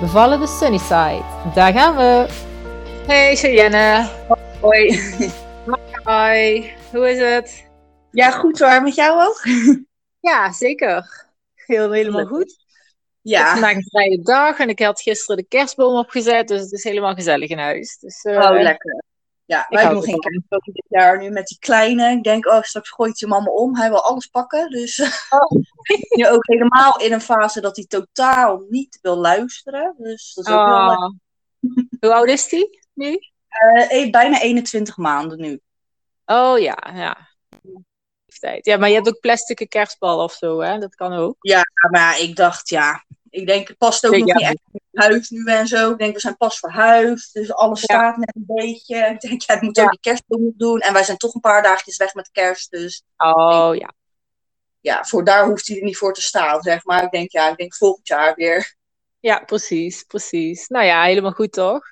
Bevallen de Sunnyside. Daar gaan we. Hey Cheyenne. Hoi. Hoi. Hoe is het? Ja, goed hoor. Met jou ook? Ja, zeker. Heel, helemaal goed. Ja. Het is vandaag een vrije dag en ik had gisteren de kerstboom opgezet, dus het is helemaal gezellig in huis. Dus, uh, oh, lekker. Ja, wij doen geen kerstboom dit jaar nu met die kleine. Ik denk, oh, straks gooit je mama om. Hij wil alles pakken. Dus Oh. nu ook helemaal in een fase dat hij totaal niet wil luisteren. Dus dat is ook. Oh. Hoe oud is die nu? Eh, eh, bijna 21 maanden nu. Oh ja, ja. Ja, maar je hebt ook plastic kerstbal of zo, hè? Dat kan ook. Ja, maar ik dacht, ja. Ik denk, het past ook Ja, nog ja. niet echt huis nu en zo. Ik denk, we zijn pas verhuisd. Dus alles Ja. staat net een beetje. Ik denk, ja, ik moet Ja. ook die kerstboom doen. En wij zijn toch een paar dagjes weg met kerst. Dus Oh ja. ja, voor daar hoeft hij er niet voor te staan, zeg maar. Ik denk, ja, ik denk volgend jaar weer. Ja, precies, precies. Nou ja, helemaal goed toch?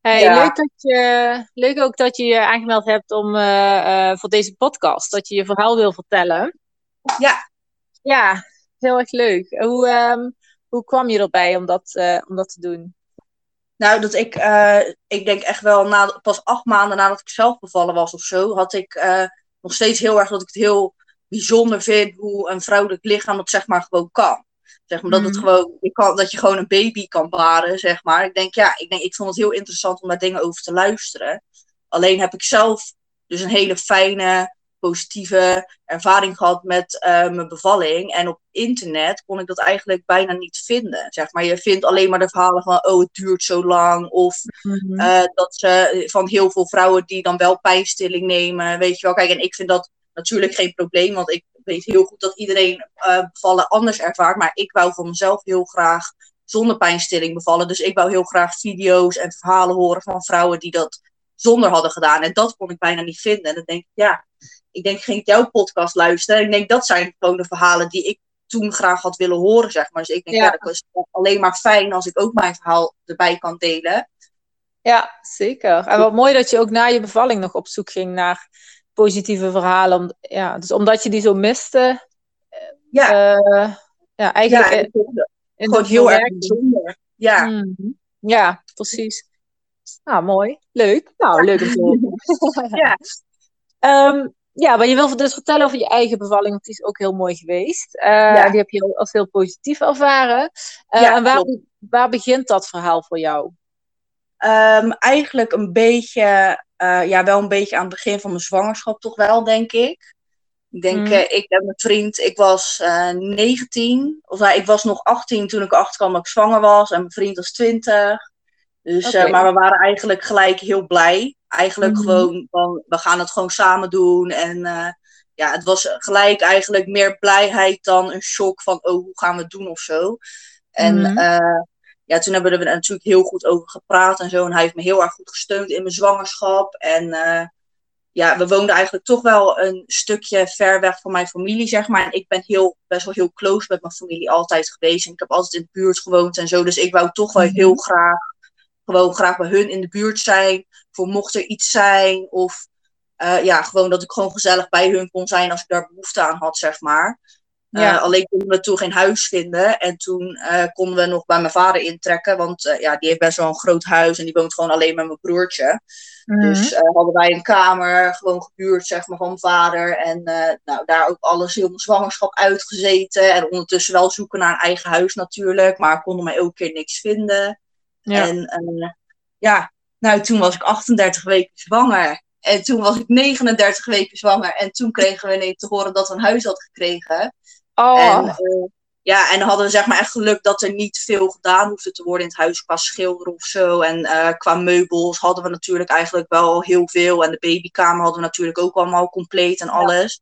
Hey, Ja. leuk, dat je, leuk ook dat je je aangemeld hebt om, eh, eh, voor deze podcast, dat je je verhaal wil vertellen. Ja, Ja, heel erg leuk. Hoe, ehm, hoe kwam je erbij om dat, eh, om dat te doen? nou, dat ik, eh, ik denk echt wel, na, pas acht maanden nadat ik zelf bevallen was of zo, had ik eh, nog steeds heel erg dat ik het heel bijzonder vind hoe een vrouwelijk lichaam dat zeg maar gewoon kan. Zeg maar, dat, het Mhm. gewoon, je kan, dat je gewoon een baby kan baren, zeg maar. Ik denk, ja, ik, denk, ik vond het heel interessant om daar dingen over te luisteren. Alleen heb ik zelf dus een hele fijne, positieve ervaring gehad met eh, mijn bevalling. En op internet kon ik dat eigenlijk bijna niet vinden. Zeg maar, je vindt alleen maar de verhalen van, oh, het duurt zo lang. Of Mhm. eh, dat ze van heel veel vrouwen die dan wel pijnstilling nemen. Weet je wel, kijk, en ik vind dat natuurlijk geen probleem, want ik weet heel goed dat iedereen eh, bevallen anders ervaart. Maar ik wou van mezelf heel graag zonder pijnstilling bevallen. Dus ik wou heel graag video's en verhalen horen van vrouwen die dat zonder hadden gedaan. En dat kon ik bijna niet vinden. En dan denk ik, ja, ik denk, ging ik jouw podcast luisteren. Ik denk, dat zijn gewoon de verhalen die ik toen graag had willen horen, zeg maar. Dus ik denk, Ja. ja, dat is alleen maar fijn als ik ook mijn verhaal erbij kan delen. Ja, zeker. En wat mooi dat je ook na je bevalling nog op zoek ging naar positieve verhalen. Om, ja, dus omdat je die zo miste, Ja, eh, ja, eigenlijk ja, het in gewoon heel erg bijzonder. Ja, Mhm. Ja, precies. Nou, mooi. Leuk. Nou, leuk om te horen. Ja. Ehm, ja, maar je wil dus vertellen over je eigen bevalling, want die is ook heel mooi geweest. Eh, Ja. Die heb je als heel positief ervaren. Eh, Ja, en waar, klopt. waar begint dat verhaal voor jou? Ehm, eigenlijk een beetje, eh, ja, wel een beetje aan het begin van mijn zwangerschap toch wel, denk ik. Ik denk, eh, ik en mijn vriend, ik was eh 19, of nou, ik was nog 18 toen ik achterkwam dat ik zwanger was en mijn vriend was 20. Dus, maar we waren eigenlijk gelijk heel blij. Eigenlijk Mhm. gewoon van, we gaan het gewoon samen doen. En eh, ja, het was gelijk eigenlijk meer blijheid dan een shock van, oh, hoe gaan we het doen of zo. En Mhm. eh, ja, toen hebben we er natuurlijk heel goed over gepraat en zo. En hij heeft me heel erg goed gesteund in mijn zwangerschap. En eh, ja, we woonden eigenlijk toch wel een stukje ver weg van mijn familie, zeg maar. En ik ben heel, best wel heel close met mijn familie altijd geweest. En ik heb altijd in de buurt gewoond en zo. Dus ik wou toch wel Mhm. heel graag, gewoon graag bij hun in de buurt zijn. Voor mocht er iets zijn. Of eh, ja, gewoon dat ik gewoon gezellig bij hun kon zijn als ik daar behoefte aan had, zeg maar. Eh, alleen konden we toen geen huis vinden. En toen eh, konden we nog bij mijn vader intrekken. Want ja, die heeft best wel een groot huis. En die woont gewoon alleen met mijn broertje. Mhm. Dus hadden wij een kamer gewoon gehuurd, zeg maar, van mijn vader. En nou, daar ook alles heel mijn zwangerschap uitgezeten. En ondertussen wel zoeken naar een eigen huis natuurlijk. Maar konden mij elke keer niks vinden. Ja. En eh, ja, nou, toen was ik 38 weken zwanger. En toen was ik 39 weken zwanger. En toen kregen we ineens te horen dat we een huis hadden gekregen. Oh, En, eh, ja, en hadden we zeg maar echt geluk dat er niet veel gedaan hoefde te worden in het huis qua schilderen of zo. En eh, qua meubels hadden we natuurlijk eigenlijk wel heel veel. En de babykamer hadden we natuurlijk ook allemaal compleet en alles.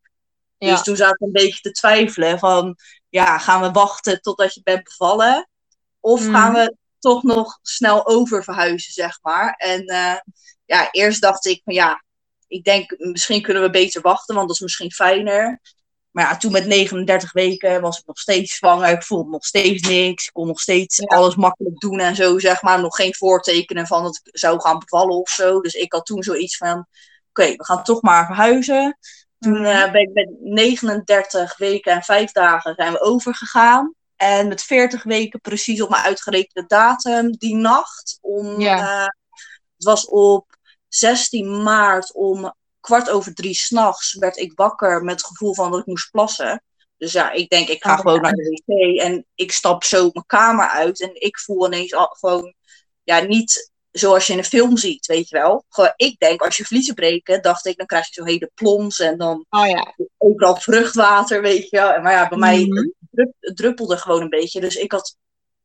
ja. Dus toen zaten we een beetje te twijfelen van, ja, gaan we wachten totdat je bent bevallen? Of Mhm. gaan we toch nog snel over verhuizen, zeg maar. En uh, ja, eerst dacht ik van ja, ik denk misschien kunnen we beter wachten, want dat is misschien fijner. Maar ja, toen met 39 weken was ik nog steeds zwanger. Ik voelde nog steeds niks. Ik kon nog steeds alles makkelijk doen en zo, zeg maar. Nog geen voortekenen van dat ik zou gaan bevallen of zo. Dus ik had toen zoiets van, oké, we gaan toch maar verhuizen. Toen uh, ben ik met 39 weken en 5 dagen zijn we overgegaan. En met 40 weken precies op mijn uitgerekende datum, die nacht. Om, ja. uh, het was op 16 maart om kwart over drie s'nachts werd ik wakker met het gevoel van dat ik moest plassen. Dus ja, ik denk, ik ga oh, gewoon naar de wc en ik stap zo mijn kamer uit en ik voel ineens al, gewoon, ja, niet zoals je in een film ziet, weet je wel. Gewoon, ik denk, als je vliezen breken, dacht ik, dan krijg je zo'n hele plons en dan oh, ja. overal vruchtwater, weet je wel. Maar ja, bij mij mm het druppelde gewoon een beetje. Dus ik had,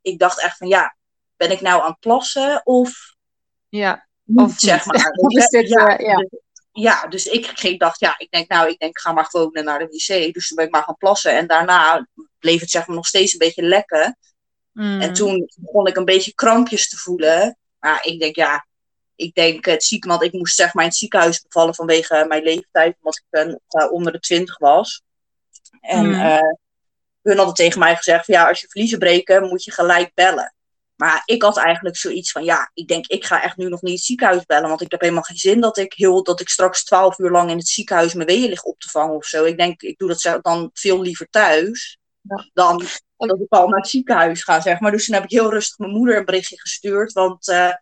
ik dacht echt van, ja, ben ik nou aan het plassen of... Ja, of zeg maar. Dit, ja, ja. Dus, ja, dus ik, ik dacht, ja, ik denk, nou, ik denk, ga maar gewoon naar de wc. Dus toen ben ik maar gaan plassen. En daarna bleef het zeg maar nog steeds een beetje lekker. Mm. En toen begon ik een beetje krampjes te voelen. Maar ik denk, ja, ik denk het ziek, want ik moest zeg maar in het ziekenhuis bevallen vanwege mijn leeftijd, omdat ik ben, uh, onder de twintig was. En mm. uh, hun hadden tegen mij gezegd, van, ja, als je vliezen breken, moet je gelijk bellen. Maar ik had eigenlijk zoiets van, ja, ik denk, ik ga echt nu nog niet het ziekenhuis bellen. Want ik heb helemaal geen zin dat ik, heel, dat ik straks twaalf uur lang in het ziekenhuis mijn weeën lig op te vangen of zo. Ik denk, ik doe dat dan veel liever thuis. Ja. Dan dat ik al naar het ziekenhuis ga, zeg maar. Dus toen heb ik heel rustig mijn moeder een berichtje gestuurd. Want uh,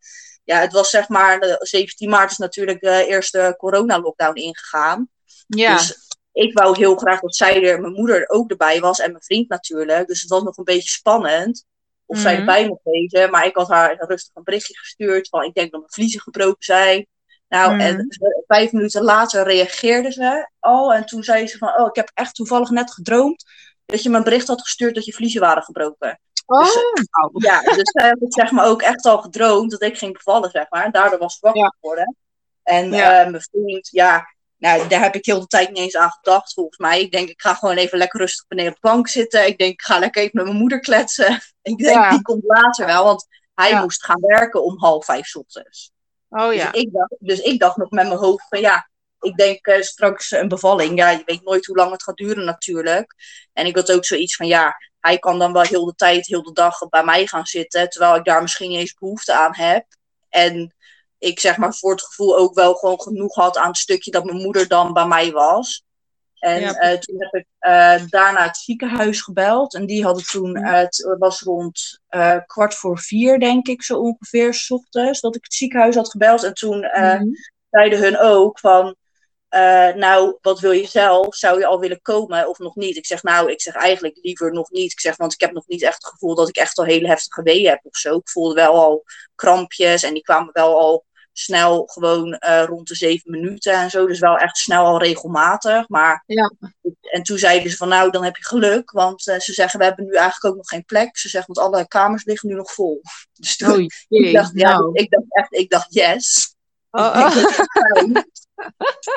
ja, het was zeg maar, de 17 maart is natuurlijk de eerste corona-lockdown ingegaan. Ja. Dus ik wou heel graag dat zij er, mijn moeder ook erbij was en mijn vriend natuurlijk. Dus het was nog een beetje spannend of mm zij mhm. erbij mocht wezen. Maar ik had haar rustig een berichtje gestuurd van ik denk dat mijn vliezen gebroken zijn. Nou, mm en mhm. vijf minuten later reageerde ze al. En toen zei ze van, oh, ik heb echt toevallig net gedroomd dat je mijn bericht had gestuurd dat je vliezen waren gebroken. Oh. Dus, ja, dus zij had het zeg maar ook echt al gedroomd dat ik ging bevallen, zeg maar. En daardoor was ik wakker ja. geworden. En ja. uh, mijn vriend, ja, nou, daar heb ik heel de tijd niet eens aan gedacht, volgens mij. Ik denk, ik ga gewoon even lekker rustig beneden op de bank zitten. Ik denk, ik ga lekker even met mijn moeder kletsen. Ik denk, ja. die komt later wel, want hij ja. moest gaan werken om half vijf ochtends. Oh ja. Dus ik, dacht, dus ik dacht nog met mijn hoofd van, ja, ik denk uh, straks een bevalling. Ja, je weet nooit hoe lang het gaat duren natuurlijk. En ik had ook zoiets van, ja, hij kan dan wel heel de tijd, heel de dag bij mij gaan zitten. Terwijl ik daar misschien niet eens behoefte aan heb. En ik zeg maar voor het gevoel ook wel gewoon genoeg had aan het stukje dat mijn moeder dan bij mij was. En ja. uh, toen heb ik uh, daarna het ziekenhuis gebeld. En die hadden toen, uh, het was rond kwart voor vier, denk ik, zo ongeveer, s ochtends, dat ik het ziekenhuis had gebeld. En toen mm. zeiden hun ook van, nou, wat wil je zelf? Zou je al willen komen of nog niet? Ik zeg, nou, ik zeg eigenlijk liever nog niet. Ik zeg, want ik heb nog niet echt het gevoel dat ik echt al hele heftige weeën heb of zo. Ik voelde wel al krampjes en die kwamen wel al snel gewoon uh, rond de zeven minuten en zo. Dus wel echt snel al regelmatig. Maar, ja. En toen zeiden ze van nou, dan heb je geluk. Want uh, ze zeggen, we hebben nu eigenlijk ook nog geen plek. Ze zeggen, want alle kamers liggen nu nog vol. Dus toen, oh, ik, dacht, ja, nou. ik dacht echt, ik dacht yes. Oh, oh.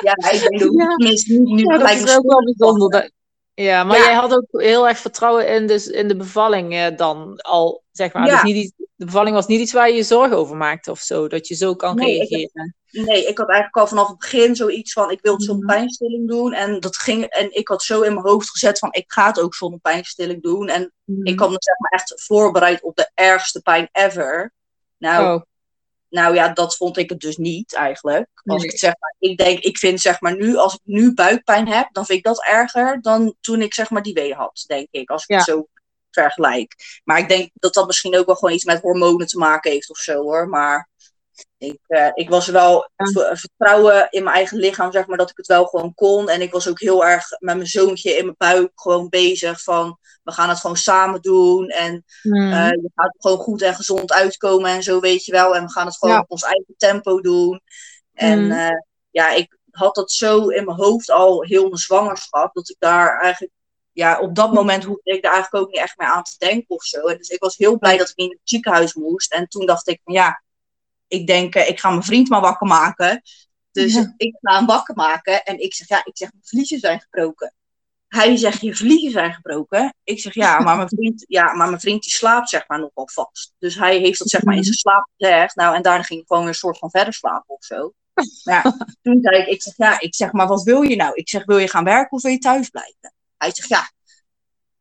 ja, ik denk, ja. nu, nu ja, dat is ook wel bijzonder. Ja, maar ja. jij had ook heel erg vertrouwen in, dus in de bevalling eh, dan al, zeg maar. Ja. Dus niet iets, de bevalling was niet iets waar je je zorgen over maakte of zo, dat je zo kan nee, reageren. Ik, nee, ik had eigenlijk al vanaf het begin zoiets van, ik wil het zonder pijnstilling doen. En, dat ging, en ik had zo in mijn hoofd gezet van, ik ga het ook zonder pijnstilling doen. En mm. ik had me zeg maar echt voorbereid op de ergste pijn ever. Nou, oh. Nou ja, dat vond ik het dus niet eigenlijk. Als nee. ik zeg maar, ik denk, ik vind zeg maar nu, als ik nu buikpijn heb, dan vind ik dat erger dan toen ik zeg maar die wee had, denk ik. Als ik ja. het zo vergelijk. Maar ik denk dat dat misschien ook wel gewoon iets met hormonen te maken heeft of zo hoor. Maar ik, uh, ik was wel ja. vertrouwen in mijn eigen lichaam, zeg maar, dat ik het wel gewoon kon. En ik was ook heel erg met mijn zoontje in mijn buik gewoon bezig van, we gaan het gewoon samen doen. En mm. uh, je gaat gewoon goed en gezond uitkomen en zo, weet je wel. En we gaan het gewoon ja. op ons eigen tempo doen. En mm. uh, ja, ik had dat zo in mijn hoofd al heel mijn zwangerschap, dat ik daar eigenlijk ja, op dat moment hoefde ik daar eigenlijk ook niet echt meer aan te denken of zo. En dus ik was heel blij dat ik in het ziekenhuis moest. En toen dacht ik, ja, ik denk, ik ga mijn vriend maar wakker maken. Dus ja. ik ga hem wakker maken. En ik zeg, ja, ik zeg, mijn vliezen zijn gebroken. hij zegt, je vliegen zijn gebroken. Ik zeg, ja, maar mijn vriend, ja, maar mijn vriend die slaapt zeg maar nogal vast. Dus hij heeft dat zeg maar in zijn slaap gezegd. Nou, en daarna ging ik gewoon weer een soort van verder slapen of zo. Maar ja, toen zei ik, ik zeg, ja, ik zeg, maar wat wil je nou? Ik zeg, wil je gaan werken of wil je thuis blijven? Hij zegt, ja.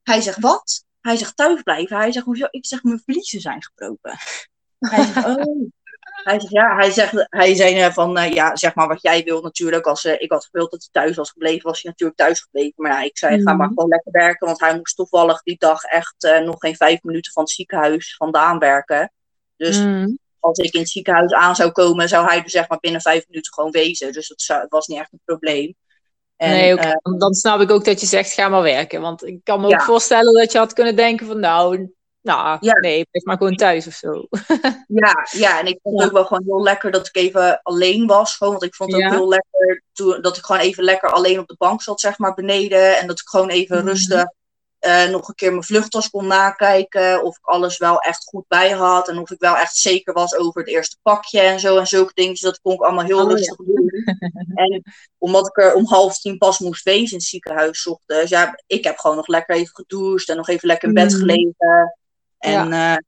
Hij zegt, wat? Hij zegt, thuis blijven. Hij zegt, hoezo? Ik zeg, mijn vliezen zijn gebroken. Hij zegt, oh. Hij zegt, ja, hij, zegt, hij zei uh, van, uh, ja, zeg maar wat jij wil natuurlijk. Als uh, ik had gewild dat hij thuis was gebleven, was hij natuurlijk thuis gebleven. Maar ja, ik zei, mm. ga maar gewoon lekker werken. Want hij moest toevallig die dag echt nog geen vijf minuten van het ziekenhuis vandaan werken. Dus mm. als ik in het ziekenhuis aan zou komen, zou hij er zeg maar binnen vijf minuten gewoon wezen. Dus dat zou, was niet echt een probleem. En, nee, okay. dan snap ik ook dat je zegt, ga maar werken. Want ik kan me ja. ook voorstellen dat je had kunnen denken van, nou, nou, ja. nee, blijf maar gewoon thuis of zo. ja, ja, en ik vond het ook wel gewoon heel lekker dat ik even alleen was. Gewoon, want ik vond het ook heel lekker toen, dat ik gewoon even lekker alleen op de bank zat, zeg maar, beneden. En dat ik gewoon even mm. rustig uh, nog een keer mijn vluchttas kon nakijken. Of ik alles wel echt goed bij had. En of ik wel echt zeker was over het eerste pakje en zo. En zulke dingen. Dat kon ik allemaal heel oh, rustig ja. doen. en omdat ik er om half tien pas moest wezen in het ziekenhuis ochtends. Ja, ik heb gewoon nog lekker even gedoucht. En nog even lekker in bed gelegen. En ja. uh,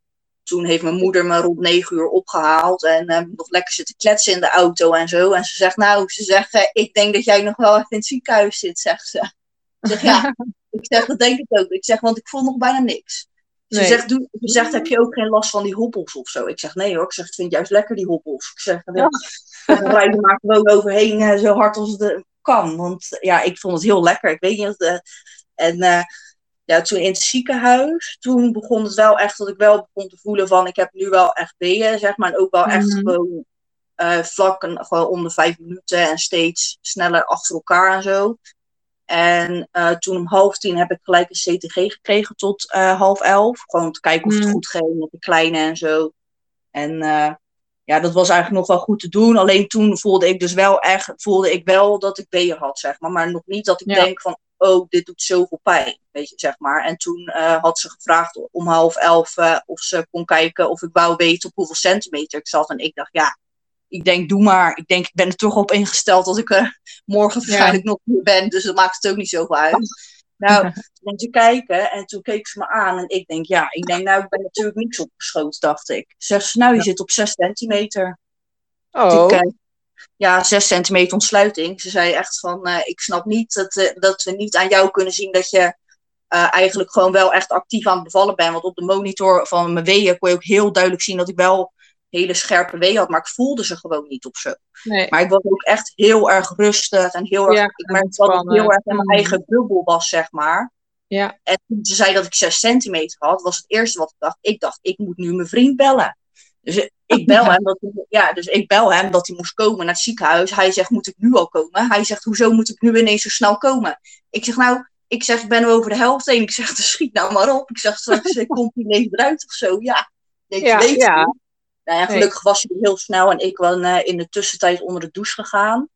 toen heeft mijn moeder me rond negen uur opgehaald. En uh, nog lekker zitten kletsen in de auto en zo. En ze zegt, nou, ze zegt, ik denk dat jij nog wel even in het ziekenhuis zit, zegt ze. Ik zeg, ja. ik zeg, dat denk ik ook. Ik zeg, want ik voel nog bijna niks. Ze, nee. zegt, doe, ze zegt, heb je ook geen last van die hobbels of zo? Ik zeg, nee hoor. Ik zeg, ik vind juist lekker die hobbels. Ik zeg, dan, ja. dan rijden maar gewoon overheen zo hard als het kan. Want ja, ik vond het heel lekker. Ik weet niet of en ja, toen in het ziekenhuis, toen begon het wel echt dat ik wel begon te voelen van ik heb nu wel echt beën, zeg maar. En ook wel echt Mhm. gewoon eh, vlak en gewoon om de vijf minuten en steeds sneller achter elkaar en zo. En eh, toen om half tien heb ik gelijk een CTG gekregen tot eh, half elf. Gewoon om te kijken of het Mhm. goed ging met de kleine en zo. En ja, dat was eigenlijk nog wel goed te doen. Alleen toen voelde ik dus wel echt, voelde ik wel dat ik beën had, zeg maar. Maar nog niet dat ik Ja. denk van, oh, dit doet zoveel pijn, weet je, zeg maar. En toen eh, had ze gevraagd om half elf eh, of ze kon kijken of ik wou weten op hoeveel centimeter ik zat. En ik dacht, ja, ik denk, doe maar. Ik denk, ik ben er toch op ingesteld dat ik er morgen Ja. waarschijnlijk nog niet ben. Dus dat maakt het ook niet zoveel uit. Nou, toen ging ze kijken en toen keek ze me aan. En ik denk, ja, ik denk, nou, ik ben natuurlijk niks opgeschoten, dacht ik. Zegt ze, nou, je zit op 6 centimeter. Oh, Ik, eh, ja, 6 centimeter ontsluiting. Ze zei echt van, eh, ik snap niet dat, eh, dat we niet aan jou kunnen zien dat je eh, eigenlijk gewoon wel echt actief aan het bevallen bent. Want op de monitor van mijn weeën kon je ook heel duidelijk zien dat ik wel hele scherpe weeën had. Maar ik voelde ze gewoon niet of zo. nee. Maar ik was ook echt heel erg rustig en heel erg, Ja, ik merkte dat ik ontspannen. heel erg in mijn Mm. eigen bubbel was, zeg maar. Ja. En toen ze zei dat ik 6 centimeter had, was het eerste wat ik dacht. Ik dacht, ik moet nu mijn vriend bellen. Dus ik bel hem dat, hij- ja, dus ik bel hem dat hij moest komen naar het ziekenhuis. Hij zegt, moet ik nu al komen? Hij zegt, hoezo moet ik nu ineens zo snel komen? Ik zeg, nou, ik zeg, ik ben er over de helft heen. Ik zeg, dus schiet nou maar op. Ik zeg, straks eh, komt hij ineens eruit of zo. Ja, ik Ja, weet ja. Nou ja, gelukkig was hij heel snel en ik was eh, in de tussentijd onder de douche gegaan.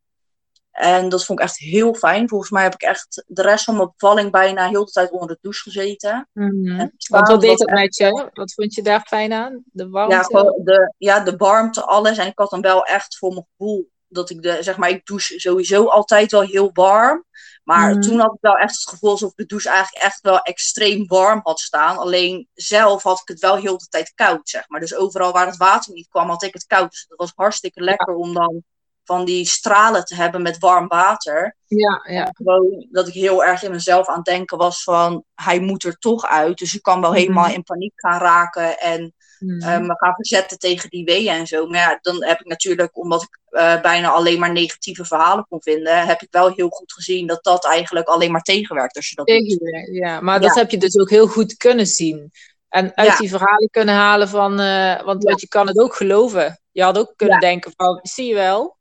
En dat vond ik echt heel fijn. Volgens mij heb ik echt de rest van mijn bevalling bijna heel de tijd onder de douche gezeten. Mhm. En Want wat deed echt- met je? Wat vond je daar fijn aan? De warmte? Ja, de, ja, de warmte, alles. En ik had dan wel echt voor mijn gevoel dat ik de, zeg maar, ik douche sowieso altijd wel heel warm. Maar Mhm. toen had ik wel echt het gevoel alsof ik de douche eigenlijk echt wel extreem warm had staan. Alleen zelf had ik het wel heel de tijd koud, zeg maar. Dus overal waar het water niet kwam, had ik het koud. Dus dat was hartstikke lekker om dan van die stralen te hebben met warm water. Ja, ja. Gewoon dat ik heel erg in mezelf aan het denken was van, hij moet er toch uit. Dus ik kan wel Mhm. helemaal in paniek gaan raken en me gaan verzetten tegen die weeën en zo. Maar ja, dan heb ik natuurlijk, omdat ik eh, bijna alleen maar negatieve verhalen kon vinden, heb ik wel heel goed gezien dat dat eigenlijk alleen maar tegenwerkt als je dat doet. Ja. Maar dat heb je dus ook heel goed kunnen zien. En uit Ja. die verhalen kunnen halen van... eh, want, want je kan het ook geloven. Je had ook kunnen denken van... Zie je wel?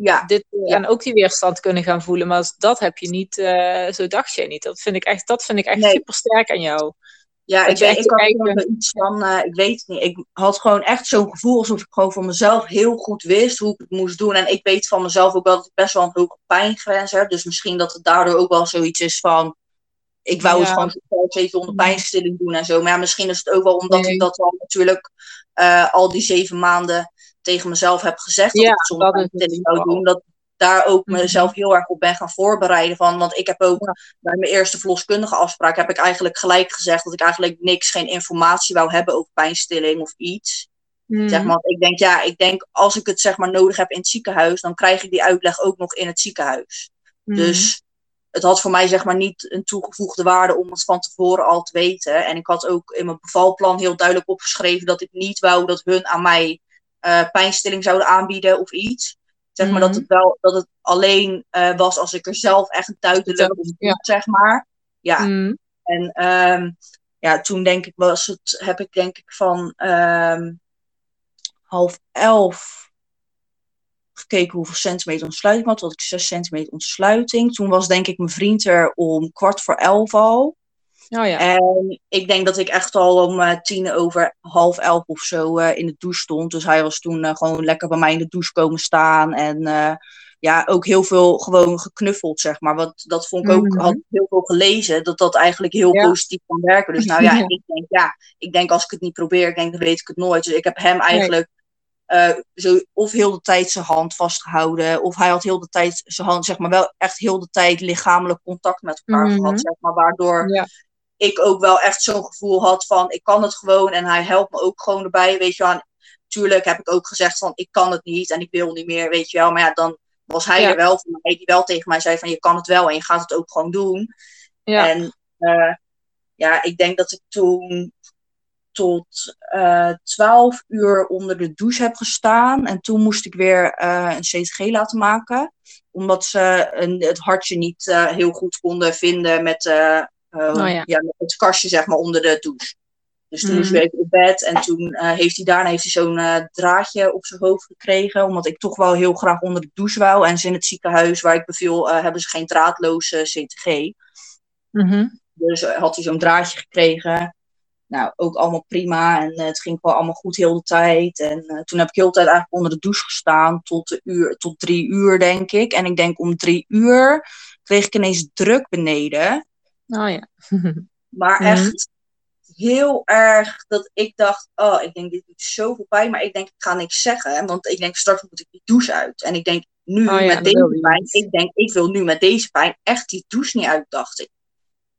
Ja, Dit, eh, Ja. En ook die weerstand kunnen gaan voelen. Maar dat heb je niet... eh, zo dacht jij niet. Dat vind ik echt, dat vind ik echt Nee. super sterk aan jou. ja Dat ik, weet, ik had zoiets van, eh, ik weet het niet. Ik had gewoon echt zo'n gevoel alsof ik gewoon voor mezelf heel goed wist hoe ik het moest doen. En ik weet van mezelf ook wel dat ik best wel een hoge pijngrens heb. Dus misschien dat het daardoor ook wel zoiets is van, ik wou het gewoon even onder pijnstilling doen en zo. Maar ja, misschien is het ook wel omdat Nee. ik dat al natuurlijk al die zeven maanden tegen mezelf heb gezegd. Dat Ja, ik zonder dat zou doen. Dat, daar ook Mhm. mezelf heel erg op ben gaan voorbereiden. Van, want ik heb ook Ja. bij mijn eerste verloskundige afspraak heb ik eigenlijk gelijk gezegd dat ik eigenlijk niks, geen informatie wou hebben over pijnstilling of iets. Mhm. Zeg maar, want ik denk, ja, ik denk als ik het zeg maar nodig heb in het ziekenhuis, dan krijg ik die uitleg ook nog in het ziekenhuis. Mhm. Dus het had voor mij zeg maar niet een toegevoegde waarde om het van tevoren al te weten. En ik had ook in mijn bevalplan heel duidelijk opgeschreven dat ik niet wou dat hun aan mij eh, pijnstilling zouden aanbieden of iets. Zeg maar dat Mhm. het wel dat het alleen eh, was als ik er zelf echt een duidelijk op ja. zeg maar. Ja, Mhm. en ehm, ja, toen denk ik was het, heb ik denk ik van ehm, half elf gekeken hoeveel centimeter ontsluiting had. Toen had ik 6 centimeter ontsluiting. Toen was denk ik mijn vriend er om kwart voor elf al. Oh ja. En ik denk dat ik echt al om eh, tien over half elf of zo eh, in de douche stond. Dus hij was toen eh, gewoon lekker bij mij in de douche komen staan. En ja, ook heel veel gewoon geknuffeld, zeg maar. Want dat vond ik ook, Mhm. had ik heel veel gelezen, dat dat eigenlijk heel Ja. positief kan werken. Dus nou ja, Ja. ik denk, ja, ik denk als ik het niet probeer, ik denk, dan weet ik het nooit. Dus ik heb hem eigenlijk zo, of heel de tijd zijn hand vastgehouden, of hij had heel de tijd zijn hand, zeg maar, wel echt heel de tijd lichamelijk contact met elkaar Mhm. gehad, zeg maar. Waardoor Ja. Ik ook wel echt zo'n gevoel had van ik kan het gewoon en hij helpt me ook gewoon erbij, weet je wel. En Tuurlijk heb ik ook gezegd van ik kan het niet en ik wil niet meer, weet je wel. Maar ja, dan was hij Ja. er wel voor mij, die wel tegen mij zei van je kan het wel en je gaat het ook gewoon doen. Ja. En eh, ja, ik denk dat ik toen tot eh 12 uur onder de douche heb gestaan. En toen moest ik weer eh, een CTG laten maken. Omdat ze een, het hartje niet heel goed konden vinden met, eh, eh, Oh ja. met het kastje zeg maar, onder de douche. Dus toen moest Mhm. ik weer op bed. En toen eh, heeft hij daarna heeft hij zo'n eh, draadje op zijn hoofd gekregen. Omdat ik toch wel heel graag onder de douche wou. En ze in het ziekenhuis waar ik beviel, eh, hebben ze geen draadloze CTG. Mhm. Dus had hij zo'n draadje gekregen. Nou, ook allemaal prima. En het ging gewoon allemaal goed heel de tijd. En toen heb ik heel de tijd eigenlijk onder de douche gestaan. Tot, de uur, tot drie uur, denk ik. En ik denk om drie uur kreeg ik ineens druk beneden. Oh ja. Maar Mhm. echt heel erg dat ik dacht... Oh, ik denk, dit doet zoveel pijn. Maar ik denk, ik ga niks zeggen. Want ik denk, straks moet ik die douche uit. En ik denk, nu Oh ja, met deze pijn... niet. Ik denk, ik wil nu met deze pijn echt die douche niet uit, dacht ik.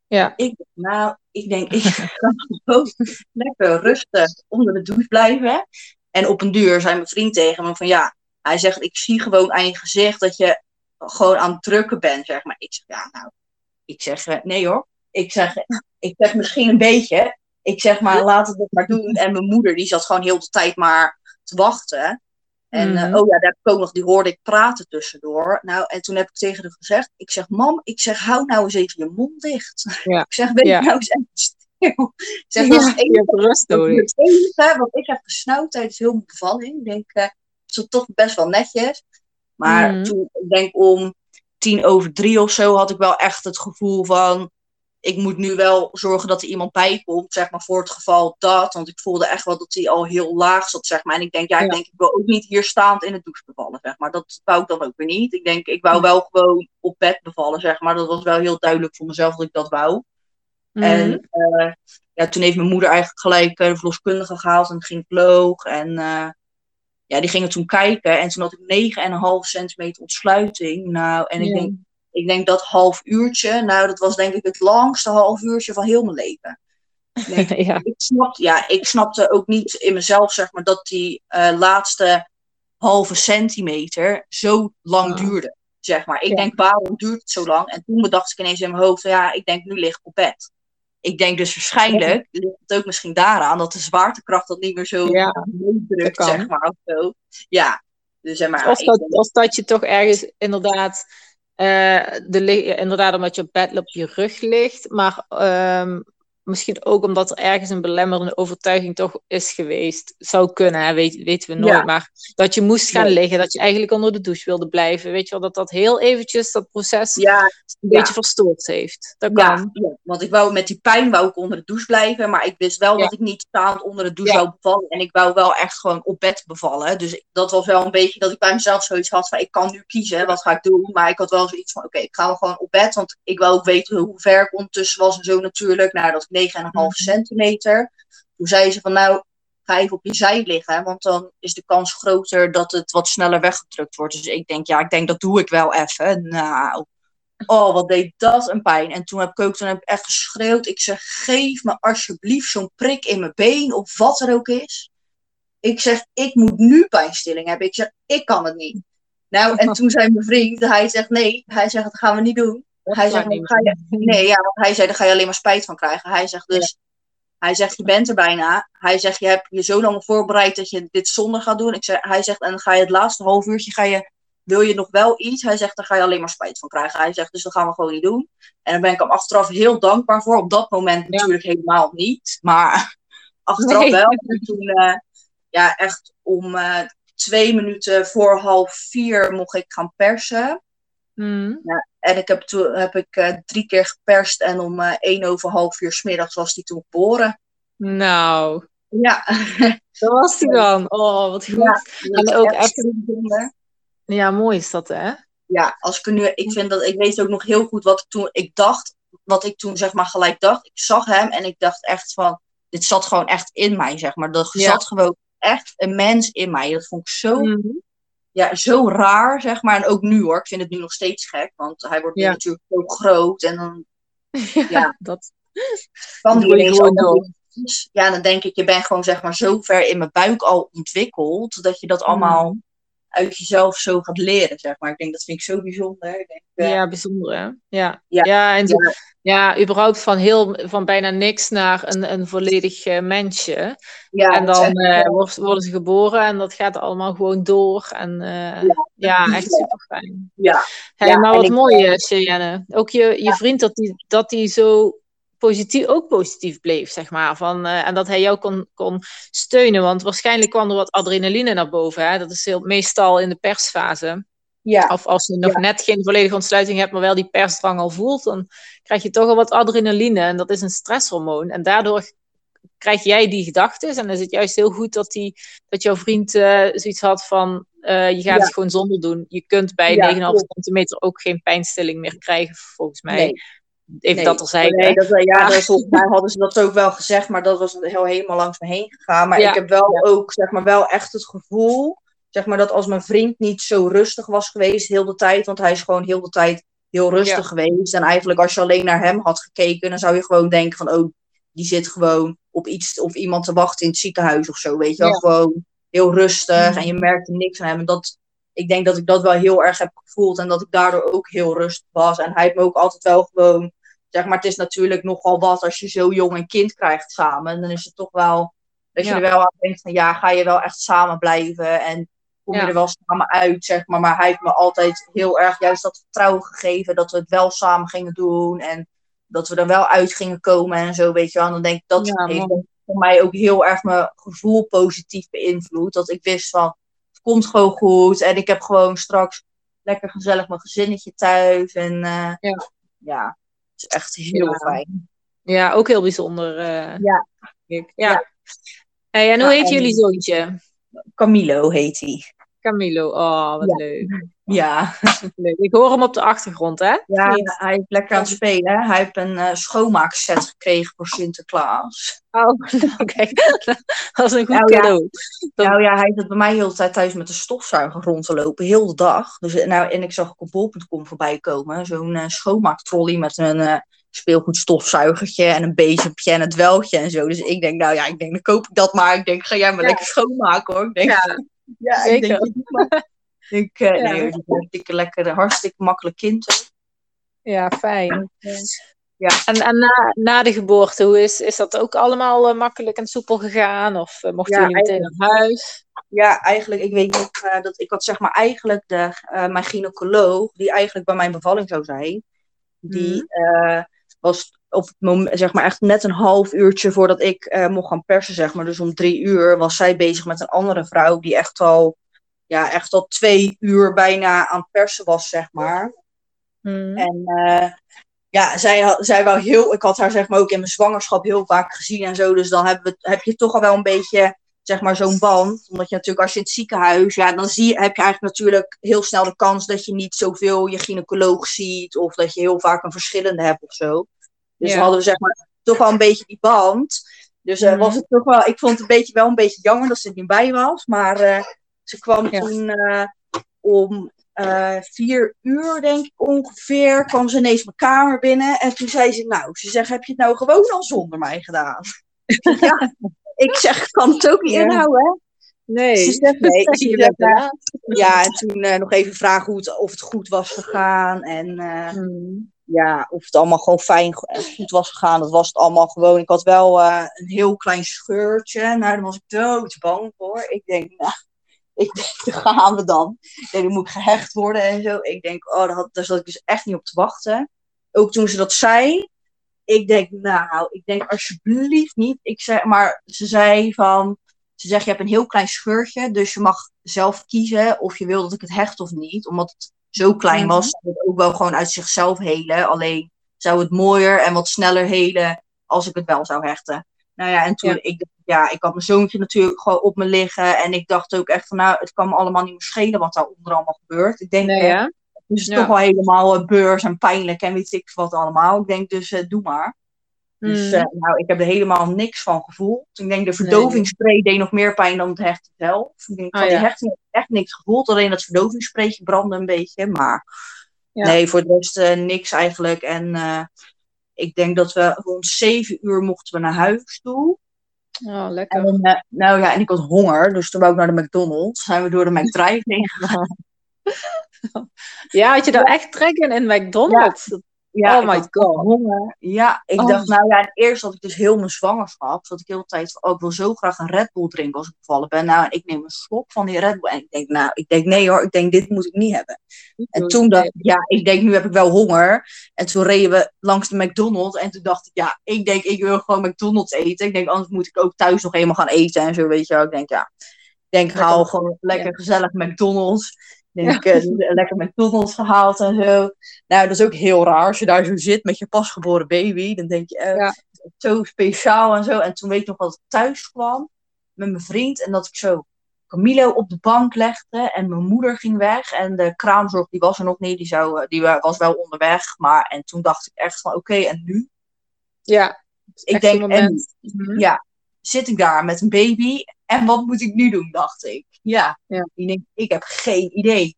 Ja. Ik denk, nou, ik denk, ik ga gewoon lekker rustig onder de douche blijven. En op een duur zei mijn vriend tegen me van ja, hij zegt, ik zie gewoon aan je gezicht dat je gewoon aan het drukken bent, zeg maar. Ik zeg, ja, nou, ik zeg, eh, nee hoor. Ik zeg, ik zeg misschien een beetje. Ik zeg maar, laat het het maar doen. En mijn moeder, die zat gewoon heel de tijd maar te wachten. En eh, Mhm. oh ja, daar heb ik ook nog, die hoorde ik praten tussendoor. Nou, en toen heb ik tegen haar gezegd, ik zeg, mam, ik zeg, hou nou eens even je mond dicht. Ja. Ik zeg, wees Ja. nou eens even stil. Ik zeg, dat is Ja, het je enige, is het enige wat ik heb gesnauwd tijdens heel mijn bevalling. Ik denk, eh het is toch best wel netjes. Maar Mhm. toen, ik denk om tien over drie of zo, had ik wel echt het gevoel van... Ik moet nu wel zorgen dat er iemand bij komt, zeg maar, voor het geval dat. Want ik voelde echt wel dat hij al heel laag zat, zeg maar. En ik denk, ja, ik Ja. denk, ik wil ook niet hier staand in het douche bevallen, zeg maar. Dat wou ik dan ook weer niet. Ik denk, ik wou Mhm. wel gewoon op bed bevallen, zeg maar. Dat was wel heel duidelijk voor mezelf dat ik dat wou. Mhm. En eh, ja, toen heeft mijn moeder eigenlijk gelijk eh, de verloskundige gehaald en een gynaecoloog. En eh, ja, die gingen toen kijken. En toen had ik 9,5 centimeter ontsluiting. Nou, en ik, Ja. denk, ik denk dat half uurtje, nou, dat was denk ik het langste half uurtje van heel mijn leven. Denk, ja. ik, snapte, ja, ik snapte ook niet in mezelf, zeg maar, dat die eh, laatste halve centimeter zo lang Ah. duurde. Zeg maar. Ik Ja. denk, waarom duurt het zo lang? En toen bedacht ik ineens in mijn hoofd, ja, ik denk, nu lig ik op bed. Ik denk dus waarschijnlijk ligt het ook misschien daaraan dat de zwaartekracht dat niet meer zo Ja, kan. zeg maar. Of zo. Ja, dus zeg maar. Of dat, of dat je toch ergens inderdaad, eh, de, inderdaad omdat je op bed op je rug ligt, maar ehm, misschien ook omdat er ergens een belemmerende overtuiging toch is geweest. Zou kunnen, hè, weet, weten we nooit. Ja. Maar dat je moest gaan liggen, dat je eigenlijk onder de douche wilde blijven. Weet je wel, dat dat heel eventjes dat proces ja, een beetje verstoord heeft. Dat Ja, kan. ja, want ik wou met die pijn wou ik onder de douche blijven, maar ik wist wel dat ik niet staand onder de douche zou bevallen. En ik wou wel echt gewoon op bed bevallen. Dus ik- dat was wel een beetje dat ik bij mezelf zoiets had van ik kan nu kiezen, wat ga ik doen? Maar ik had wel zoiets van oké, ik ga wel gewoon op bed, want ik wou ook weten hoe ver ik ondertussen was en zo natuurlijk. Nou, dat is 9,5 Mhm. Centimeter. Toen zei ze van nou, ga even op je zij liggen, want dan is de kans groter dat het wat sneller weggedrukt wordt. Dus ik denk, ja, ik denk dat doe ik wel even. Nou, oh, wat deed dat een pijn. En toen heb ik ook toen heb ik echt geschreeuwd. Ik zeg, geef me alsjeblieft zo'n prik in mijn been of wat er ook is. Ik zeg, ik moet nu pijnstilling hebben. Ik zeg, ik kan het niet. Nou, en toen zei mijn vriend, hij zegt nee. Hij zegt, dat gaan we niet doen. Hij zegt, ga je, nee, ja, want hij zei, daar ga je alleen maar spijt van krijgen. Hij zegt dus, hij zegt, je bent er bijna. Hij zegt, je hebt je zo lang voorbereid dat je dit zonder gaat doen. Ik zeg, hij zegt, en dan ga je het laatste half uurtje, ga je, wil je nog wel iets? Hij zegt, daar ga je alleen maar spijt van krijgen. Hij zegt, dus dat gaan we gewoon niet doen. En daar ben ik hem achteraf heel dankbaar voor. Op dat moment natuurlijk helemaal niet. Maar achteraf wel. En toen, uh, ja, echt om uh, twee minuten voor half vier mocht ik gaan persen. Mm. Ja, en ik heb toen heb ik uh, drie keer geperst en om uh, één over half uur smiddags was die toen geboren. Nou. Ja. Dat was die dan. Oh, wat goed. Ja, en ook echt. Ja, mooi is dat, hè? Ja, als ik nu, ik vind dat, ik weet ook nog heel goed wat ik toen, ik dacht, wat ik toen zeg maar gelijk dacht. Ik zag hem en ik dacht echt van, dit zat gewoon echt in mij, zeg maar. Dat Ja. zat gewoon echt een mens in mij. Dat vond ik zo Mm. Ja, zo raar, zeg maar. En ook nu hoor, ik vind het nu nog steeds gek, want hij wordt nu Ja. natuurlijk zo groot en dan Ja, Ja. dat kan die ineens gewoon allemaal. Ja, dan denk ik, je bent gewoon zeg maar zo ver in mijn buik al ontwikkeld, dat je dat allemaal Mm. Uit jezelf zo gaat leren, zeg maar. Ik denk, dat vind ik zo bijzonder. Ik denk, eh, Ja, bijzonder hè? Ja, Ja. ja, en Ja. ja, überhaupt van, heel, van bijna niks naar een, een volledig eh, mensje. ja, en dan eh, worden ze geboren en dat gaat allemaal gewoon door. En ja, echt super fijn. ja, Hey, maar wat mooi, Cheyenne. Ook je, je vriend, dat die, dat die zo positief, ook positief bleef, zeg maar. Van, eh, en dat hij jou kon, kon steunen. Want waarschijnlijk kwam er wat adrenaline naar boven. Hè? Dat is heel, meestal in de persfase. ja, Of als je nog Ja. net geen volledige ontsluiting hebt, maar wel die persdrang al voelt, dan krijg je toch al wat adrenaline. En dat is een stresshormoon. En daardoor krijg jij die gedachten. En dan is het juist heel goed dat, die, dat jouw vriend eh, zoiets had van, eh, je gaat Ja. het gewoon zonder doen. Je kunt bij Ja, 9,5 klopt. centimeter ook geen pijnstilling meer krijgen, volgens mij. nee. Even Nee. dat er zijn. Nee, dat, ja, dat, volgens mij hadden ze dat ook wel gezegd, maar dat was heel helemaal langs me heen gegaan. Maar Ja. ik heb wel ook, zeg maar, wel echt het gevoel, zeg maar, dat als mijn vriend niet zo rustig was geweest heel de tijd, want hij is gewoon heel de tijd heel rustig geweest. En eigenlijk als je alleen naar hem had gekeken, dan zou je gewoon denken van, oh, die zit gewoon op iets of iemand te wachten in het ziekenhuis of zo, weet je wel. Gewoon heel rustig Mhm. en je merkte niks aan hem. En dat, ik denk dat ik dat wel heel erg heb gevoeld en dat ik daardoor ook heel rustig was. En hij heeft me ook altijd wel gewoon zeg maar, het is natuurlijk nogal wat als je zo jong een kind krijgt samen. Dan is het toch wel dat je Ja. er wel aan denkt van ja, ga je wel echt samen blijven en kom je Ja. er wel samen uit, zeg maar. Maar hij heeft me altijd heel erg juist dat vertrouwen gegeven dat we het wel samen gingen doen en dat we er wel uit gingen komen en zo, weet je wel. En dan denk ik, dat Ja, heeft voor mij ook heel erg mijn gevoel positief beïnvloed. Dat ik wist van, het komt gewoon goed en ik heb gewoon straks lekker gezellig mijn gezinnetje thuis en eh, Ja. Is echt heel fijn. Ja, ook heel bijzonder. eh, Ja. ja. Hey, en hoe heet en- jullie zoontje? Camilo heet hij. Camilo. Oh, wat Ja. leuk. Ja. leuk. Ik hoor hem op de achtergrond, hè? ja, Niet? hij is lekker aan het spelen. Hij heeft een eh, schoonmaakset gekregen voor Sinterklaas. Oh, kijk, dat is een goed Nou ja. cadeau. Nou ja, hij zit bij mij heel de tijd thuis met de stofzuiger rond te lopen, heel de dag. Dus, eh, nou, en ik zag ook op bol.com voorbij komen, zo'n eh, schoonmaaktrolley met een eh speelgoedstofzuigertje en een bezempje en een dwelgje en zo. Dus ik denk, nou ja, ik denk, dan koop ik dat maar. Ik denk, ga jij maar Ja. lekker schoonmaken hoor. Ik denk, Ja, ja, ik zeker. denk, doe maar. ik, eh, Ja. nee, het is hartstikke lekker, een hartstikke makkelijk kind. ja, fijn. Ja. En, en na, na de geboorte, hoe is, is dat ook allemaal eh, makkelijk en soepel gegaan? Of uh, mochten Ja, jullie meteen naar huis? Ja, eigenlijk, ik weet nog eh, dat ik had zeg maar eigenlijk de, eh, mijn gynaecoloog, die eigenlijk bij mijn bevalling zou zijn, die eh, was op het moment, zeg maar echt net een half uurtje voordat ik eh, mocht gaan persen, zeg maar. Dus om drie uur was zij bezig met een andere vrouw die echt al, ja, echt al twee uur bijna aan het persen was, zeg maar. Hmm. En eh, ja, zij, zij wel heel, ik had haar zeg maar ook in mijn zwangerschap heel vaak gezien en zo. Dus dan heb, we, heb je toch al wel een beetje, zeg maar, zo'n band. Omdat je natuurlijk als je in het ziekenhuis, ja, dan zie, heb je eigenlijk natuurlijk heel snel de kans dat je niet zoveel je gynaecoloog ziet. Of dat je heel vaak een verschillende hebt of zo. Dus Ja. hadden we zeg maar toch wel een beetje die band. Dus uh, was het toch wel, ik vond het een beetje, wel een beetje jammer dat ze er niet bij was. Maar uh, ze kwam ja. toen uh, om vier uur, denk ik ongeveer, kwam ze ineens mijn kamer binnen. En toen zei ze, nou, ze zegt, heb je het nou gewoon al zonder mij gedaan? ja, ik zeg, ik kan het ook niet ja. inhouden, hè? Nee. Ze zegt, nee. Ze zegt, ja, ja, en toen nog even vragen hoe het, of het goed was gegaan. En hmm ja, of het allemaal gewoon fijn goed was gegaan. Dat was het allemaal gewoon. Ik had wel uh, een heel klein scheurtje. Nou, daar was ik doodsbang voor. Ik denk, nou, ik denk, daar gaan we dan. Ik denk, dan moet ik gehecht worden en zo. Ik denk, oh, daar, had, daar zat ik dus echt niet op te wachten. Ook toen ze dat zei. Ik denk, nou, ik denk alsjeblieft niet. Ik zei, maar ze zei van, ze zegt, je hebt een heel klein scheurtje. Dus je mag zelf kiezen of je wil dat ik het hecht of niet. Omdat het zo klein was, zou het ook wel gewoon uit zichzelf helen. Alleen zou het mooier en wat sneller helen als ik het wel zou hechten. Nou ja, en toen, ja. ik, ja, ik had mijn zoontje natuurlijk gewoon op me liggen. En ik dacht ook echt van, nou, het kan me allemaal niet meer schelen wat daar onder allemaal gebeurt. Ik denk, nee, ja. het is ja. toch wel helemaal uh, beurs en pijnlijk en weet ik wat allemaal. Ik denk dus, uh, doe maar. Mm. Dus uh, nou, ik heb er helemaal niks van gevoeld. Ik denk de verdovingsspray nee. deed nog meer pijn dan het hechten zelf. Ik denk van oh, die hechting heb ik echt niks gevoeld. Alleen dat verdovingsspraytje brandde een beetje. Maar ja. nee, voor de rest uh, niks eigenlijk. En uh, ik denk dat we rond zeven uur mochten we naar huis toe. Oh, lekker. En, nou ja, en ik had honger. Dus toen wou ik naar de McDonald's. Zijn we door de McDrive heen gegaan. ja, had je daar echt trek in in McDonald's? Ja. Ja, oh my god. Honger. Ja, ik oh. dacht, nou ja, en eerst had ik dus heel mijn zwangerschap. Dat ik heel de tijd van, oh, ik wil zo graag een Red Bull drinken als ik bevallen ben. Nou, ik neem een slok van die Red Bull. En ik denk, nou, ik denk, nee hoor, ik denk, dit moet ik niet hebben. En toen dacht ik, ja, ik denk, nu heb ik wel honger. En toen reden we langs de McDonald's. En toen dacht ik, ja, ik denk, ik wil gewoon McDonald's eten. Ik denk, anders moet ik ook thuis nog eenmaal gaan eten en zo, weet je wel. Ik denk, ja, ik denk, haal gewoon lekker gezellig McDonald's denk ik, uh, lekker McDonald's gehaald en zo. Nou, dat is ook heel raar als je daar zo zit met je pasgeboren baby. Dan denk je, uh, ja. zo speciaal en zo. En toen weet ik nog dat ik thuis kwam met mijn vriend en dat ik zo Camilo op de bank legde en mijn moeder ging weg. En de kraamzorg die was er nog niet, die, zou, die was wel onderweg. Maar en toen dacht ik echt van, oké, okay, en nu? Ja, ik denk, en, mm-hmm. ja, zit ik daar met een baby en wat moet ik nu doen, dacht ik. Ja, ja. Ik, denk, ik heb geen idee.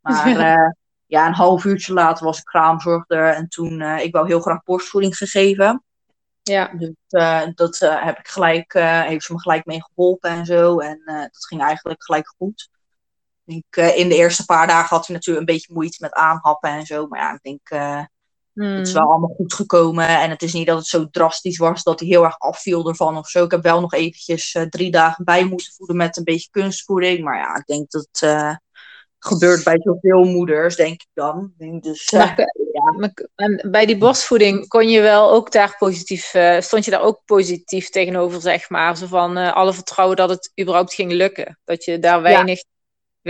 Maar uh, ja, een half uurtje later was ik kraamzorgder en toen, uh, ik wou heel graag borstvoeding gegeven. Ja. Dus uh, dat heb ik gelijk, heeft ze me gelijk mee geholpen en zo. En dat ging eigenlijk gelijk goed. Ik in de eerste paar dagen had hij natuurlijk een beetje moeite met aanhappen en zo. Maar ja, ik denk, Hmm. Het is wel allemaal goed gekomen. En het is niet dat het zo drastisch was dat hij heel erg afviel ervan of zo. Ik heb wel nog eventjes uh, drie dagen bij moeten voeden met een beetje kunstvoeding. Maar ja, ik denk dat het uh, gebeurt bij zoveel moeders, denk ik dan. Dus, uh, ja. En bij die borstvoeding kon je wel ook daar positief, stond je daar ook positief tegenover, zeg maar. Zo van alle vertrouwen dat het überhaupt ging lukken. Dat je daar weinig... Ja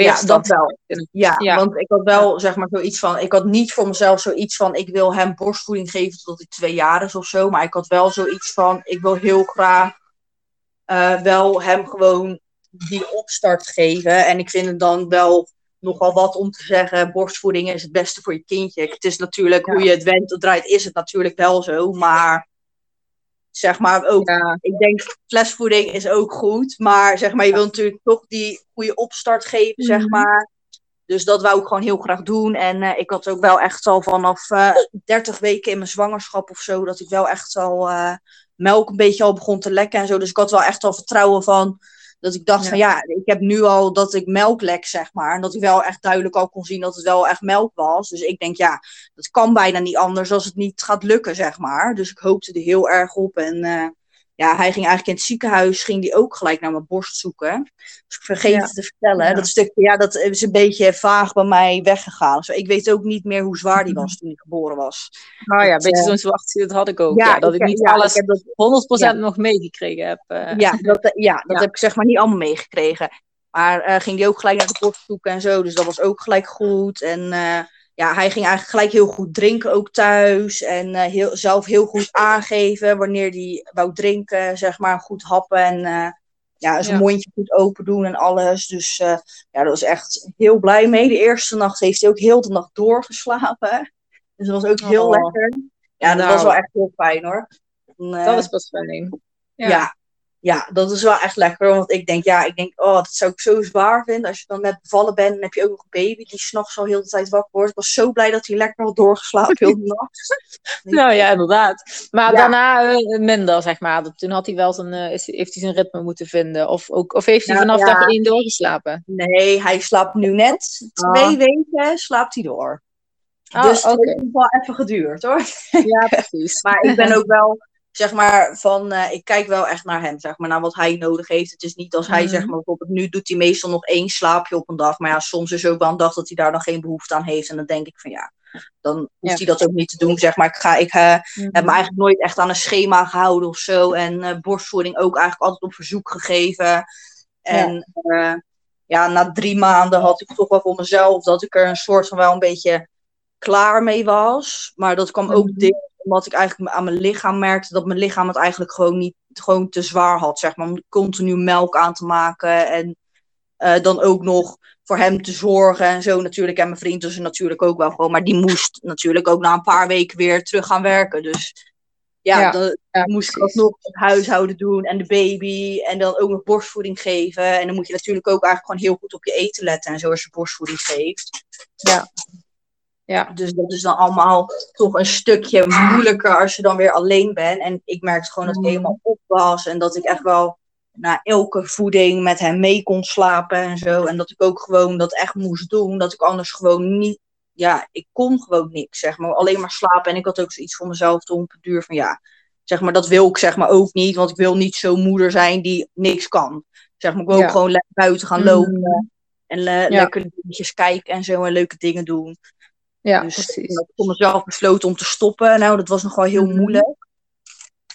ja, dat wel. Ja, ja, want ik had wel zeg maar zoiets van, ik had niet voor mezelf zoiets van, ik wil hem borstvoeding geven tot hij twee jaar is of zo, maar ik had wel zoiets van, ik wil heel graag uh, wel hem gewoon die opstart geven. En ik vind het dan wel nogal wat om te zeggen, borstvoeding is het beste voor je kindje. Het is natuurlijk, ja. hoe je het wendt of draait, is het natuurlijk wel zo, maar zeg maar ook, ja. ik denk flesvoeding is ook goed, maar zeg maar, je wil natuurlijk toch die goede opstart geven, mm. zeg mhm. maar. Dus dat wou ik gewoon heel graag doen. En uh, ik had ook wel echt al vanaf uh, 30 weken in mijn zwangerschap of zo, dat ik wel echt al uh, melk een beetje al begon te lekken en zo. Dus ik had wel echt al vertrouwen van, dat ik dacht ja. van ja, ik heb nu al dat ik melk lek, zeg maar. En dat ik wel echt duidelijk al kon zien dat het wel echt melk was. Dus ik denk ja, dat kan bijna niet anders als het niet gaat lukken, zeg maar. Dus ik hoopte er heel erg op. En uh, ja, hij ging eigenlijk in het ziekenhuis, ging die ook gelijk naar mijn borst zoeken. Dus ik vergeet ja. te vertellen. Ja. Dat stukje, ja, dat is een beetje vaag bij mij weggegaan. Dus ik weet ook niet meer hoe zwaar die was toen ik geboren was. Nou ja, een beetje zo'n verwachting, dat had ik ook. Ja, dat ik, ik niet alles ik dat, 100% nog meegekregen heb. Uh. Ja, dat, ja, dat heb ik zeg maar niet allemaal meegekregen. Maar uh, ging die ook gelijk naar de borst zoeken en zo. Dus dat was ook gelijk goed. En uh, ja, hij ging eigenlijk gelijk heel goed drinken ook thuis. En uh, heel, zelf heel goed aangeven wanneer hij wou drinken, zeg maar, goed happen. En uh, ja, zijn ja. mondje goed open doen en alles. Dus uh, ja, dat was echt heel blij mee. De eerste nacht heeft hij ook heel de nacht doorgeslapen. Dus dat was ook heel oh. lekker. Ja, dat nou. was wel echt heel fijn hoor. En, dat is pas fijn. Ja. ja. Ja, dat is wel echt lekker. Want ik denk, ja, ik denk, oh, dat zou ik zo zwaar vinden. Als je dan net bevallen bent en heb je ook nog een baby die s'nachts al heel de tijd wakker wordt. Ik was zo blij dat hij lekker had doorgeslapen heel de nacht. nou ja, inderdaad. Maar daarna uh, minder, zeg maar. Toen had hij wel zijn, uh, is, heeft hij zijn ritme moeten vinden. Of, ook, of heeft hij vanaf dag één doorgeslapen? Nee, hij slaapt nu net twee ah. weken slaapt hij door. Oh, dus het heeft wel even geduurd hoor. Ja, precies. maar ik ben ook wel zeg maar, van, uh, ik kijk wel echt naar hem, zeg maar, naar wat hij nodig heeft. Het is niet als hij, zeg mhm. maar, bijvoorbeeld, nu doet hij meestal nog één slaapje op een dag. Maar ja, soms is ook wel een dag dat hij daar dan geen behoefte aan heeft. En dan denk ik van, ja, dan hoeft hij dat ook niet te doen, zeg maar. Ik, ga, ik uh, heb me eigenlijk nooit echt aan een schema gehouden of zo. En uh, borstvoeding ook eigenlijk altijd op verzoek gegeven. En ja. ja, na drie maanden had ik toch wel voor mezelf dat ik er een soort van wel een beetje klaar mee was. Maar dat kwam ook mm omdat ik eigenlijk aan mijn lichaam merkte dat mijn lichaam het eigenlijk gewoon niet gewoon te zwaar had, zeg maar. Om continu melk aan te maken en uh, dan ook nog voor hem te zorgen en zo natuurlijk. En mijn vriend dus natuurlijk ook wel gewoon. Maar die moest natuurlijk ook na een paar weken weer terug gaan werken. Dus ja, ja dan moest ik ook nog het huishouden doen en de baby. En dan ook nog borstvoeding geven. En dan moet je natuurlijk ook eigenlijk gewoon heel goed op je eten letten. En zo als je borstvoeding geeft. Ja. Ja. Dus dat is dan allemaal toch een stukje moeilijker als je dan weer alleen bent. En ik merkte gewoon dat ik mm. helemaal op was. En dat ik echt wel na elke voeding met hem mee kon slapen en zo. En dat ik ook gewoon dat echt moest doen. Dat ik anders gewoon niet. Ja, ik kon gewoon niks, zeg maar. Alleen maar slapen. En ik had ook zoiets voor mezelf toen op het duur van ja. Zeg maar, dat wil ik zeg maar ook niet. Want ik wil niet zo'n moeder zijn die niks kan. Zeg maar, ik wil ook gewoon lekker buiten gaan lopen. Mm. En lekker dingetjes kijken en zo. En leuke dingen doen. Ja, dus precies. Ik heb voor mezelf besloten om te stoppen. Nou, dat was nog wel heel mhm. moeilijk.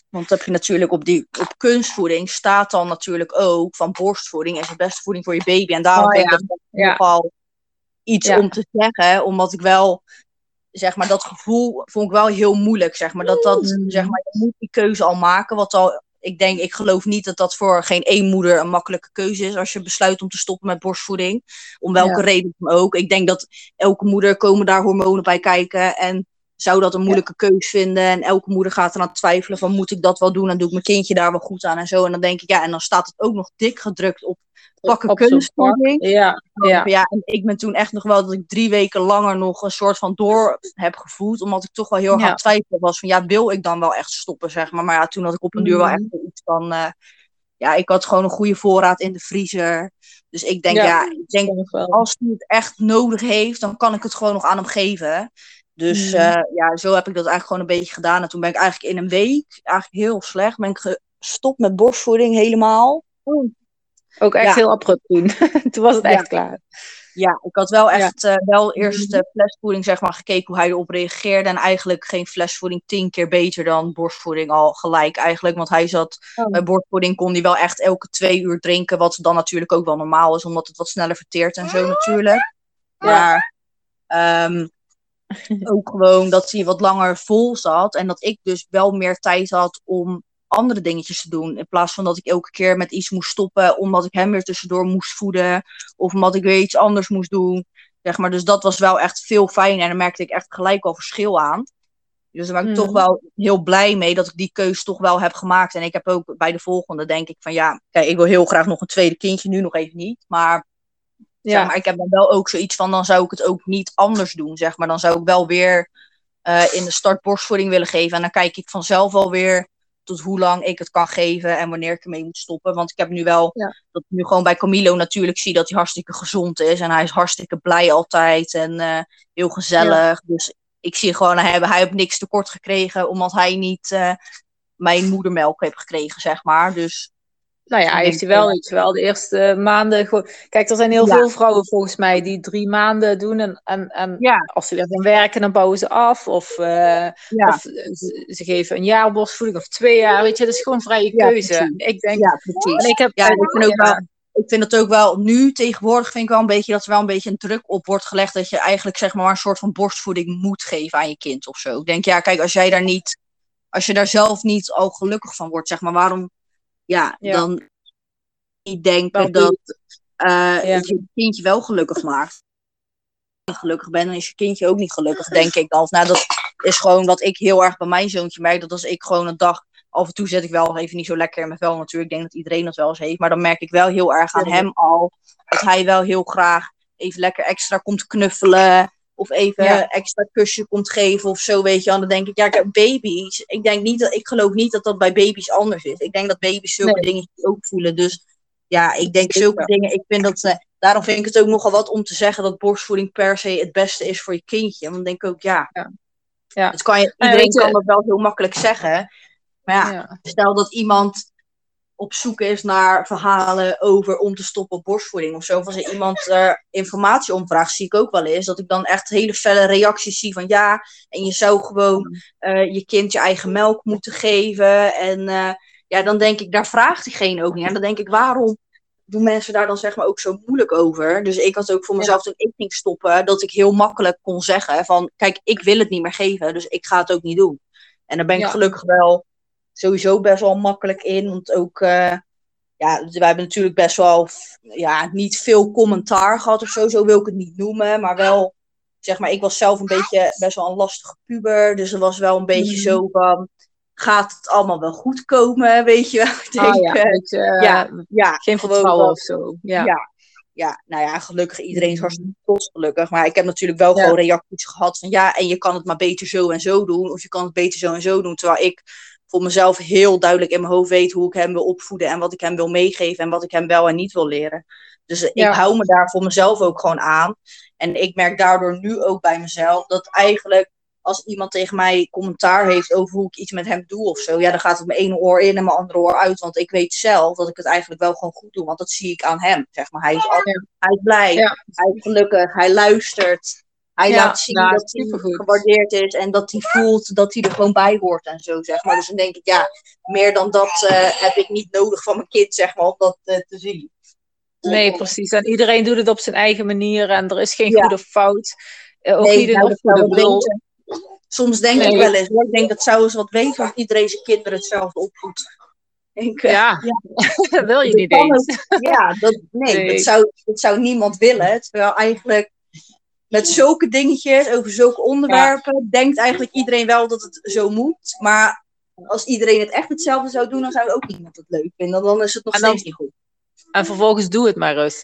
Want heb je natuurlijk op, die, op kunstvoeding staat dan natuurlijk ook van borstvoeding is de beste voeding voor je baby. En daarom oh, ja. denk ik dat ja. nogal iets om te zeggen, omdat ik wel, zeg maar, dat gevoel vond ik wel heel moeilijk, zeg maar. Dat, dat, mhm. zeg maar, je moet die keuze al maken, wat al ik denk, ik geloof niet dat dat voor geen één moeder een makkelijke keuze is als je besluit om te stoppen met borstvoeding. Om welke reden dan ook. Ik denk dat elke moeder komen daar hormonen bij kijken en zou dat een moeilijke ja. keus vinden. En elke moeder gaat eraan twijfelen van moet ik dat wel doen en doe ik mijn kindje daar wel goed aan en zo. En dan denk ik, ja, en dan staat het ook nog dik gedrukt op pakken kunstvoeding. Ja, ja. ja, en ik ben toen echt nog wel dat ik drie weken langer nog een soort van door heb gevoeld. Omdat ik toch wel heel hard twijfelen was van ja, wil ik dan wel echt stoppen, zeg maar. Maar ja, toen had ik op een duur wel echt mhm. iets van... Uh, ja, ik had gewoon een goede voorraad in de vriezer. Dus ik denk, ja, ik denk, als hij het echt nodig heeft, dan kan ik het gewoon nog aan hem geven. Dus uh, ja, zo heb ik dat eigenlijk gewoon een beetje gedaan. En toen ben ik eigenlijk in een week, eigenlijk heel slecht, ben ik gestopt met borstvoeding helemaal. Oh. Ook echt heel abrupt toen. toen was het echt klaar. Ja, ik had wel echt uh, wel eerst mhm. flesvoeding zeg maar, gekeken hoe hij erop reageerde. En eigenlijk geen flesvoeding tien keer beter dan borstvoeding al gelijk eigenlijk. Want hij zat, oh. bij borstvoeding kon hij wel echt elke twee uur drinken. Wat dan natuurlijk ook wel normaal is, omdat het wat sneller verteert en zo natuurlijk. Maar um, ook gewoon dat hij wat langer vol zat. En dat ik dus wel meer tijd had om andere dingetjes te doen. In plaats van dat ik elke keer met iets moest stoppen omdat ik hem weer tussendoor moest voeden. Of omdat ik weer iets anders moest doen. Zeg maar. Dus dat was wel echt veel fijner. En daar merkte ik echt gelijk al verschil aan. Dus daar ben ik toch hmm. wel heel blij mee dat ik die keus toch wel heb gemaakt. En ik heb ook bij de volgende denk ik van ja, kijk, ik wil heel graag nog een tweede kindje, nu nog even niet. Maar, ja. maar ik heb dan wel ook zoiets van, dan zou ik het ook niet anders doen, zeg maar. Dan zou ik wel weer uh, in de start borstvoeding willen geven. En dan kijk ik vanzelf wel weer tot hoe lang ik het kan geven en wanneer ik ermee moet stoppen. Want ik heb nu wel, dat ik nu gewoon bij Camilo natuurlijk zie dat hij hartstikke gezond is. En hij is hartstikke blij altijd en uh, heel gezellig. Dus ik zie gewoon, hij, hij heeft niks tekort gekregen omdat hij niet uh, mijn moedermelk heeft gekregen, zeg maar. Dus nou ja, hij heeft hij wel, iets wel de eerste maanden gewoon. Kijk, er zijn heel veel vrouwen volgens mij die drie maanden doen. En, en, en als ze weer gaan werken, dan bouwen ze af. Of, uh, of ze, ze, geven een jaar borstvoeding of twee jaar. Weet je, dat is gewoon vrije keuze. ik denk, ja, precies. En ik, heb, ja, ik, vind ook wel, ik vind het ook wel nu tegenwoordig vind ik wel een beetje dat er wel een beetje een druk op wordt gelegd. Dat je eigenlijk zeg maar een soort van borstvoeding moet geven aan je kind of zo. Ik denk, ja, kijk, als jij daar niet, als je daar zelf niet al gelukkig van wordt, zeg maar, waarom ja, dan niet denken dat uh, je kindje wel gelukkig maakt. Als je gelukkig bent, dan is je kindje ook niet gelukkig, denk ik dan. Nou, dat is gewoon wat ik heel erg bij mijn zoontje merk. Dat als ik gewoon een dag af en toe zit ik wel even niet zo lekker in mijn vel natuurlijk. Ik denk dat iedereen dat wel eens heeft. Maar dan merk ik wel heel erg aan hem al dat hij wel heel graag even lekker extra komt knuffelen. Of even extra kusje komt geven of zo, weet je. En dan denk ik, ja, baby's. Ik denk niet dat, ik geloof niet dat dat bij baby's anders is. Ik denk dat baby's zulke dingen ook voelen. Dus ja, ik denk zulke dingen. Ik vind dat, uh, daarom vind ik het ook nogal wat om te zeggen dat borstvoeding per se het beste is voor je kindje. Want dan denk ik ook, ja. ja. ja. Kan je, iedereen kan dat wel heel makkelijk zeggen. Maar ja, stel dat iemand op zoek is naar verhalen over om te stoppen op borstvoeding of zo. Of als er iemand er informatie om vraagt, zie ik ook wel eens dat ik dan echt hele felle reacties zie van ja, en je zou gewoon uh, je kind je eigen melk moeten geven. En uh, ja, dan denk ik, daar vraagt diegene ook niet. En dan denk ik, waarom doen mensen daar dan zeg maar ook zo moeilijk over? Dus ik had ook voor mezelf toen ik ging stoppen, dat ik heel makkelijk kon zeggen van kijk, ik wil het niet meer geven, dus ik ga het ook niet doen. En dan ben ik gelukkig wel sowieso best wel makkelijk in. Want ook, uh, ja, wij hebben natuurlijk best wel, ja, niet veel commentaar gehad of zo. Zo wil ik het niet noemen. Maar wel, zeg maar, ik was zelf een beetje best wel een lastige puber. Dus er was wel een beetje mhm. zo van, gaat het allemaal wel goed komen, weet je wel. Ah, ja, uh, ja, ja, geen vertrouwen of zo. Ja. ja. ja, nou ja, gelukkig iedereen is mhm. hartstikke trots, gelukkig. Maar ik heb natuurlijk wel gewoon reacties gehad van ja, en je kan het maar beter zo en zo doen. Of je kan het beter zo en zo doen. Terwijl ik voor mezelf heel duidelijk in mijn hoofd weet hoe ik hem wil opvoeden en wat ik hem wil meegeven en wat ik hem wel en niet wil leren. Dus ik hou me daar voor mezelf ook gewoon aan. En ik merk daardoor nu ook bij mezelf dat eigenlijk als iemand tegen mij commentaar heeft over hoe ik iets met hem doe of zo, ja, dan gaat het mijn ene oor in en mijn andere oor uit. Want ik weet zelf dat ik het eigenlijk wel gewoon goed doe. Want dat zie ik aan hem. Zeg maar. Hij is altijd hij is blij, hij is gelukkig, hij luistert. Hij laat zien nou, dat hij gewaardeerd is en dat hij voelt dat hij er gewoon bij hoort en zo, zeg maar. Dus dan denk ik, ja, meer dan dat uh, heb ik niet nodig van mijn kind, zeg maar, om dat uh, te zien. Nee, precies. En iedereen doet het op zijn eigen manier en er is geen ja. goede fout. Uh, ook nee, nou, goede Soms denk nee. ik wel eens, ik denk dat zou eens wat weten of iedereen zijn kinderen hetzelfde opvoedt. Denk, ja, ja. dat wil je niet eens. ja, dat, nee, nee. Dat, zou, dat zou niemand willen. Terwijl eigenlijk met zulke dingetjes, over zulke onderwerpen, denkt eigenlijk iedereen wel dat het zo moet. Maar als iedereen het echt hetzelfde zou doen, dan zou ook niemand het leuk vinden. Dan is het nog steeds niet goed. En vervolgens doe het maar eens.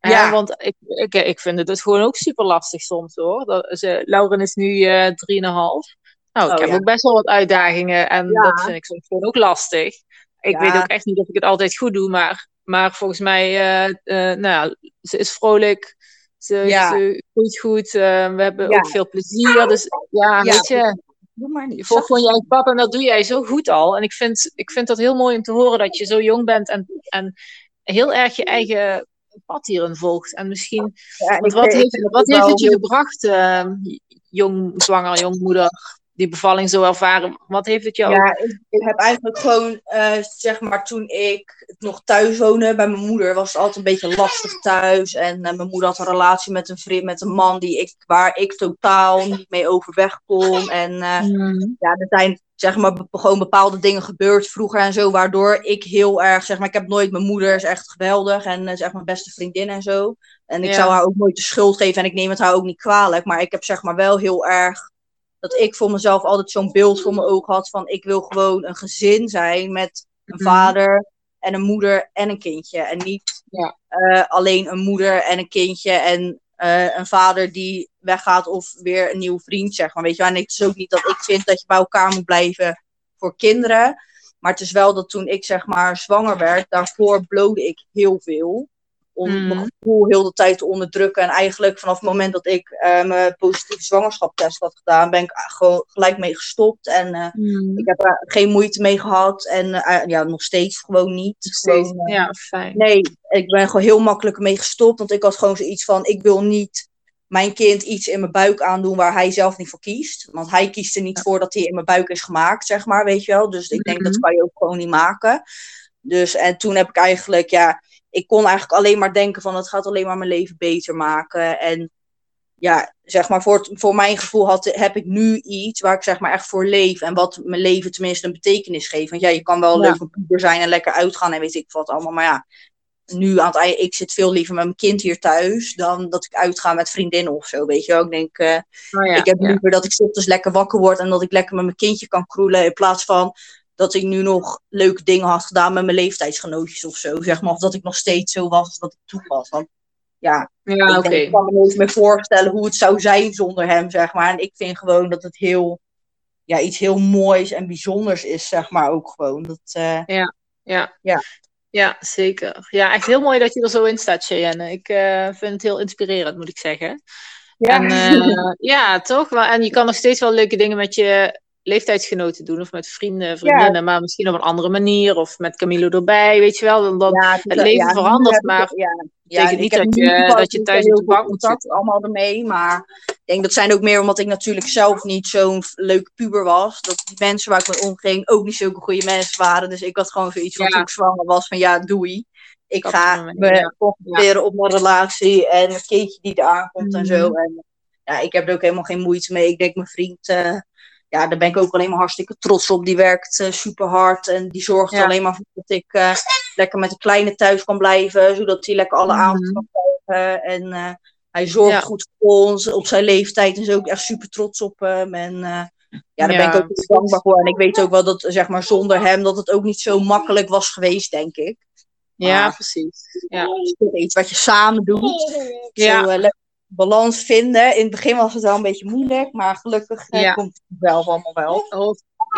Ja. want ik, ik, ik vind het dus gewoon ook super lastig soms hoor. Dat, ze, Lauren is nu uh, 3,5. Nou, ik oh, heb ook best wel wat uitdagingen en dat vind ik soms gewoon ook lastig. Ik weet ook echt niet of ik het altijd goed doe, maar, maar volgens mij, uh, uh, nou, ze is vrolijk. Ze, ja. ze groeit goed. Uh, we hebben ook veel plezier. Dus ja, weet je. Doe maar niet. Je volgt gewoon jij papa en dat doe jij zo goed al. En ik vind, ik vind dat heel mooi om te horen dat je zo jong bent en, en heel erg je eigen pad hierin volgt. En misschien, ja, wat, heeft, wat heeft het je gebracht, uh, jong zwanger, jong moeder? Die bevalling zo ervaren? Wat heeft het jou? Ja, ik, ik heb eigenlijk gewoon, uh, zeg maar, toen ik nog thuis woonde bij mijn moeder, was het altijd een beetje lastig thuis. En uh, mijn moeder had een relatie met een vriend, met een man die ik, waar ik totaal niet mee overweg kon. En uh, mm. ja, er zijn zeg maar gewoon bepaalde dingen gebeurd vroeger en zo, waardoor ik heel erg, zeg maar, ik heb nooit, mijn moeder is echt geweldig en is echt mijn beste vriendin en zo. En ik ja. zou haar ook nooit de schuld geven en ik neem het haar ook niet kwalijk, maar ik heb zeg maar wel heel erg dat ik voor mezelf altijd zo'n beeld voor mijn ogen had van ik wil gewoon een gezin zijn met een mhm. vader en een moeder en een kindje. En niet ja. uh, alleen een moeder en een kindje en uh, een vader die weggaat of weer een nieuwe vriend, zeg maar. Weet je? En het is ook niet dat ik vind dat je bij elkaar moet blijven voor kinderen. Maar het is wel dat toen ik zeg maar zwanger werd, daarvoor blode ik heel veel om mm. mijn gevoel heel de tijd te onderdrukken. En eigenlijk vanaf het moment dat ik uh, mijn positieve zwangerschapstest had gedaan, ben ik gewoon gelijk mee gestopt. En uh, mm. ik heb er geen moeite mee gehad. En uh, ja, nog steeds gewoon niet. Steeds, gewoon, ja, fijn. Nee, ik ben gewoon heel makkelijk mee gestopt. Want ik had gewoon zoiets van, ik wil niet mijn kind iets in mijn buik aandoen waar hij zelf niet voor kiest. Want hij kiest er niet voor dat hij in mijn buik is gemaakt, zeg maar, weet je wel. Dus ik denk, mm -hmm. dat kan je ook gewoon niet maken. Dus, en toen heb ik eigenlijk, ja, ik kon eigenlijk alleen maar denken van het gaat alleen maar mijn leven beter maken. En ja, zeg maar, voor, voor mijn gevoel had, heb ik nu iets waar ik zeg maar echt voor leef. En wat mijn leven tenminste een betekenis geeft. Want ja, je kan wel ja. leuk een puber zijn en lekker uitgaan en weet ik wat allemaal. Maar ja, nu aan het eind, ik zit veel liever met mijn kind hier thuis dan dat ik uitga met vriendinnen of zo, weet je wel. Ik denk, uh, oh ja, ik heb liever ja. dat ik ochtends lekker wakker word en dat ik lekker met mijn kindje kan kroelen in plaats van dat ik nu nog leuke dingen had gedaan met mijn leeftijdsgenootjes of zo, zeg maar. Of dat ik nog steeds zo was als dat ik toen was. Want ja, ja ik, denk, ik kan me niet meer voorstellen hoe het zou zijn zonder hem, zeg maar. En ik vind gewoon dat het heel, ja, iets heel moois en bijzonders is, zeg maar, ook gewoon. Dat, uh, ja, ja. ja. Ja, zeker. Ja, echt heel mooi dat je er zo in staat, Cheyenne. Ik uh, vind het heel inspirerend, moet ik zeggen. Ja, en, uh, ja toch? En je kan nog steeds wel leuke dingen met je leeftijdsgenoten doen of met vrienden, vriendinnen, maar misschien op een andere manier of met Camilo erbij, weet je wel. Dan, dan ja, het, leven verandert, maar ja, ja, niet dat je, dat je thuis op de bank moet zitten. allemaal ermee, maar ik denk dat zijn ook meer omdat ik natuurlijk zelf niet zo'n leuke puber was, dat die mensen waar ik mee omging ook niet zulke goede mensen waren, dus ik had gewoon zoiets van toen ik zwanger was van ja, doei. Ik ga me concentreren op mijn relatie en het kindje die eraan komt en zo. Mhm. En ja, ik heb er ook helemaal geen moeite mee. Ik denk mijn vriend... Uh, ja, daar ben ik ook alleen maar hartstikke trots op. Die werkt uh, super hard en die zorgt alleen maar voor dat ik uh, lekker met de kleine thuis kan blijven, zodat hij lekker alle mm. avond kan krijgen. En uh, hij zorgt ja. goed voor ons op zijn leeftijd en is ook echt super trots op hem. En ja, daar ben ik ook heel dankbaar voor. En ik weet ook wel dat, zeg maar, zonder hem dat het ook niet zo makkelijk was geweest, denk ik. Ja, precies. Ja. Iets wat je samen doet. Ja. Zo, balans vinden. In het begin was het wel een beetje moeilijk, maar gelukkig eh, komt het zelf allemaal wel.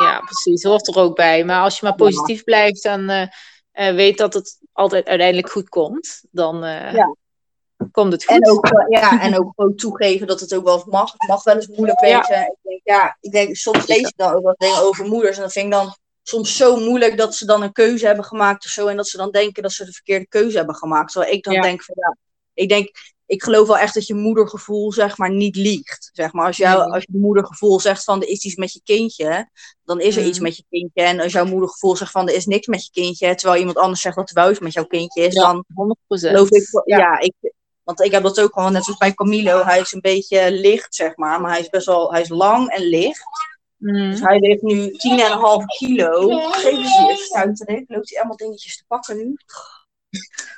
Ja, precies. Hoort er ook bij. Maar als je maar positief blijft en uh, uh, weet dat het altijd uiteindelijk goed komt, dan ja. komt het goed. En ook, ja, en ook gewoon toegeven dat het ook wel mag. Het mag wel eens moeilijk wezen. Ik denk, ja, ik denk, soms lees ik dan ook wat dingen over moeders en dat vind ik dan soms zo moeilijk dat ze dan een keuze hebben gemaakt of zo. En dat ze dan denken dat ze de verkeerde keuze hebben gemaakt. Terwijl ik dan denk van ja, ik denk, ik geloof wel echt dat je moedergevoel zeg maar niet liegt. Zeg maar als, jou, als je moedergevoel zegt van er is iets met je kindje, dan is er iets mm. met je kindje. En als jouw moedergevoel zegt van er is niks met je kindje, terwijl iemand anders zegt dat er wel iets met jouw kindje is, dan 100%. geloof ik. Ja, ja ik, want ik heb dat ook gewoon net zoals bij Camilo. Hij is een beetje licht, zeg maar, maar hij is best wel, hij is lang en licht. Mm. Dus hij weegt nu 10,5 kilo. Geef eens hier stuiteren. Loopt hij allemaal dingetjes te pakken nu?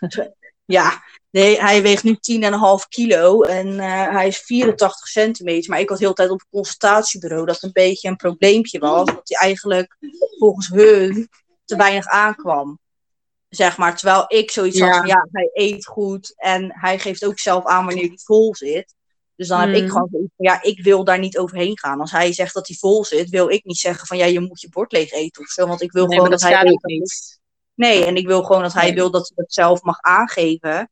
ja, Nee, hij weegt nu 10,5 kilo en uh, hij is 84 centimeter. Maar ik had heel de tijd op het consultatiebureau dat een beetje een probleempje was. Dat hij eigenlijk volgens hun te weinig aankwam. Zeg maar, terwijl ik zoiets had van ja, hij eet goed en hij geeft ook zelf aan wanneer hij vol zit. Dus dan heb ik mm. gewoon van ja, ik wil daar niet overheen gaan. Als hij zegt dat hij vol zit, wil ik niet zeggen van ja, je moet je bord leeg eten of zo. Want ik wil gewoon dat, dat hij. Niet. Nee, en ik wil gewoon dat hij wil dat hij het zelf mag aangeven.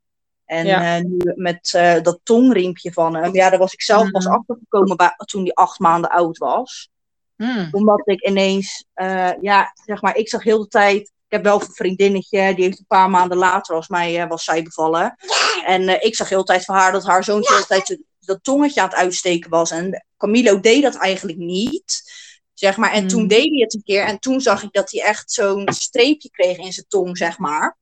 En ja. uh, nu met uh, dat tongriempje van hem, ja, daar was ik zelf pas mm. achtergekomen bij, toen hij acht maanden oud was. Mm. Omdat ik ineens, uh, ja, zeg maar, ik zag heel de tijd, ik heb wel een vriendinnetje, die heeft een paar maanden later als mij, was zij bevallen. En ik zag heel de tijd van haar dat haar zoontje de hele tijd dat tongetje aan het uitsteken was. En Camilo deed dat eigenlijk niet. Zeg maar. En toen mm. deed hij het een keer. En toen zag ik dat hij echt zo'n streepje kreeg in zijn tong, zeg maar.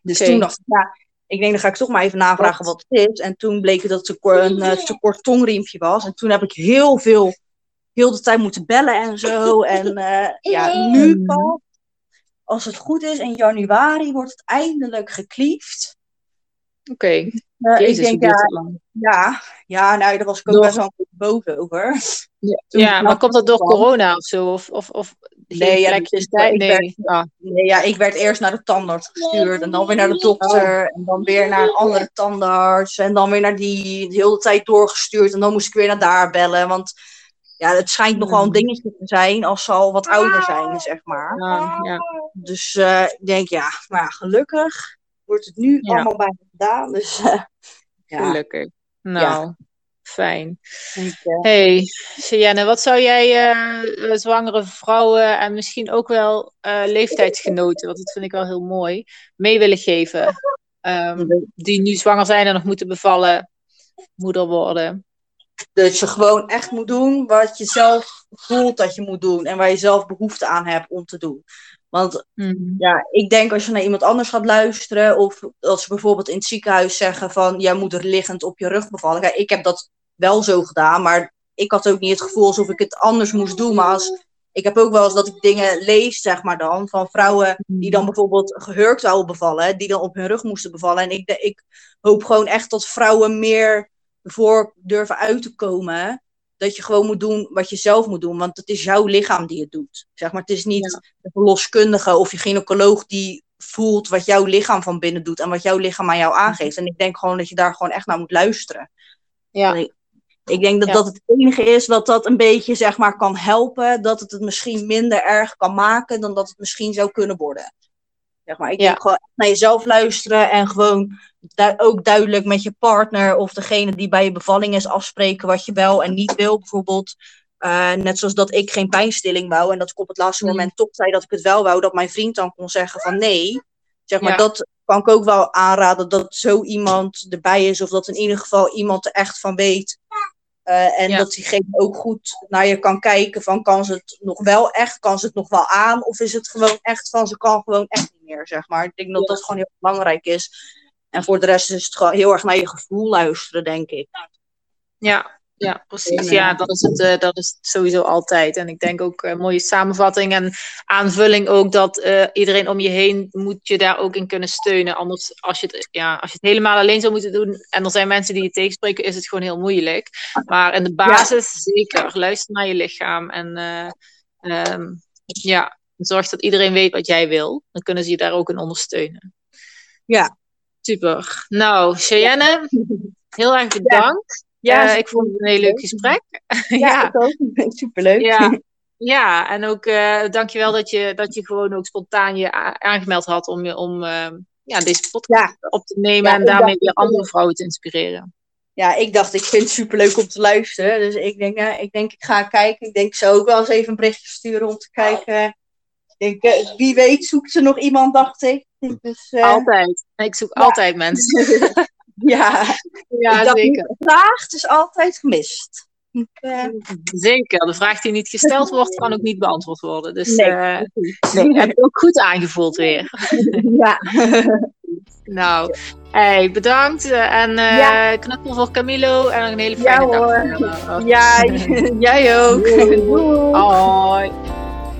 Dus toen dacht ik, ja, ik denk, dan ga ik toch maar even navragen wat het is. En toen bleek het dat het een uh, te kort tongriempje was. En toen heb ik heel veel, heel de tijd moeten bellen en zo. En uh, ja, nu pas, als het goed is, in januari wordt het eindelijk gekliefd. Oké. Okay. Uh, ik denk, ja, ja, ja, nou, daar was ik ook door... best wel een boven over. Ja, ja maar komt dat door corona of zo? Of, of, of nee, ja, dus, nee. Ik werd, ah. nee, ja, ik werd eerst naar de tandarts gestuurd en dan weer naar de dokter en dan weer naar een andere tandarts en dan weer naar die de hele tijd doorgestuurd en dan moest ik weer naar daar bellen, want ja, het schijnt nog wel een dingetje te zijn als ze al wat ouder zijn, zeg maar. Ja, ja. Dus uh, ik denk, ja, maar gelukkig wordt het nu allemaal bijna gedaan, dus uh, ja. Gelukkig. Nou, Fijn. Hey, Sienne, wat zou jij uh, zwangere vrouwen en misschien ook wel uh, leeftijdsgenoten, want dat vind ik wel heel mooi, mee willen geven? Um, die nu zwanger zijn en nog moeten bevallen, moeder worden. Dat je gewoon echt moet doen wat je zelf voelt dat je moet doen en waar je zelf behoefte aan hebt om te doen. Want mm. ja, ik denk als je naar iemand anders gaat luisteren, of als ze bijvoorbeeld in het ziekenhuis zeggen van jij moet er liggend op je rug bevallen. Kijk, ik heb dat wel zo gedaan. Maar ik had ook niet het gevoel alsof ik het anders moest doen. Maar als, ik heb ook wel eens dat ik dingen lees, zeg maar dan, van vrouwen die dan bijvoorbeeld gehurkt zouden bevallen, die dan op hun rug moesten bevallen. En ik, ik hoop gewoon echt dat vrouwen meer voor durven uit te komen. Dat je gewoon moet doen wat je zelf moet doen. Want het is jouw lichaam die het doet. Zeg maar, het is niet ja. de verloskundige of je gynaecoloog die voelt wat jouw lichaam van binnen doet en wat jouw lichaam aan jou aangeeft. En ik denk gewoon dat je daar gewoon echt naar moet luisteren. Ja. Ik, ik denk dat dat het enige is wat dat een beetje zeg maar kan helpen. Dat het het misschien minder erg kan maken dan dat het misschien zou kunnen worden. Zeg maar, ik denk gewoon naar jezelf luisteren en gewoon ook duidelijk met je partner of degene die bij je bevalling is afspreken wat je wel en niet wil. Bijvoorbeeld, uh, net zoals dat ik geen pijnstilling wou en dat ik op het laatste mm. moment toch zei dat ik het wel wou, dat mijn vriend dan kon zeggen van nee. Zeg maar, dat kan ik ook wel aanraden dat zo iemand erbij is of dat in ieder geval iemand er echt van weet. Uh, en dat diegene ook goed naar je kan kijken van kan ze het nog wel echt, kan ze het nog wel aan of is het gewoon echt van ze kan gewoon echt niet meer, zeg maar. Ik denk dat dat gewoon heel belangrijk is. En voor de rest is het gewoon heel erg naar je gevoel luisteren, denk ik. Ja, ja, precies. Ja, dat is, het, uh, dat is het sowieso altijd. En ik denk ook een uh, mooie samenvatting en aanvulling ook dat uh, iedereen om je heen moet je daar ook in kunnen steunen. Anders, als je, het, ja, als je het helemaal alleen zou moeten doen en er zijn mensen die je tegenspreken, is het gewoon heel moeilijk. Maar in de basis ja. zeker, luister naar je lichaam en um, ja, zorg dat iedereen weet wat jij wil. Dan kunnen ze je daar ook in ondersteunen. Ja, Super. Nou, Cheyenne, heel erg bedankt. Ja, ja uh, ik vond het een heel leuk gesprek. Ja, ja. ik ook. Superleuk. Ja. Ja, en ook uh, dankjewel dat je, dat je gewoon ook spontaan je aangemeld had om, om uh, ja, deze podcast ja. op te nemen en daarmee weer andere vrouwen te inspireren. Ja, ik dacht, ik vind het superleuk om te luisteren. Dus ik denk, uh, ik, denk ik ga kijken. Ik denk, ik zou ook wel eens even een berichtje sturen om te kijken. Ik denk, wie weet zoekt ze nog iemand, dacht ik. Dus, uh... Altijd. Ik zoek ja. altijd mensen. ja, ja dacht, zeker. De vraag is altijd gemist. Uh... Zeker. De vraag die niet gesteld wordt, kan ook niet beantwoord worden. Dus nee, uh, nee, heb je ook goed aangevoeld weer. ja. nou, hey, bedankt. En ja. knuffel voor Camilo. En een hele fijne ja, dag. Hoor. Ja, jij ook. Hoi.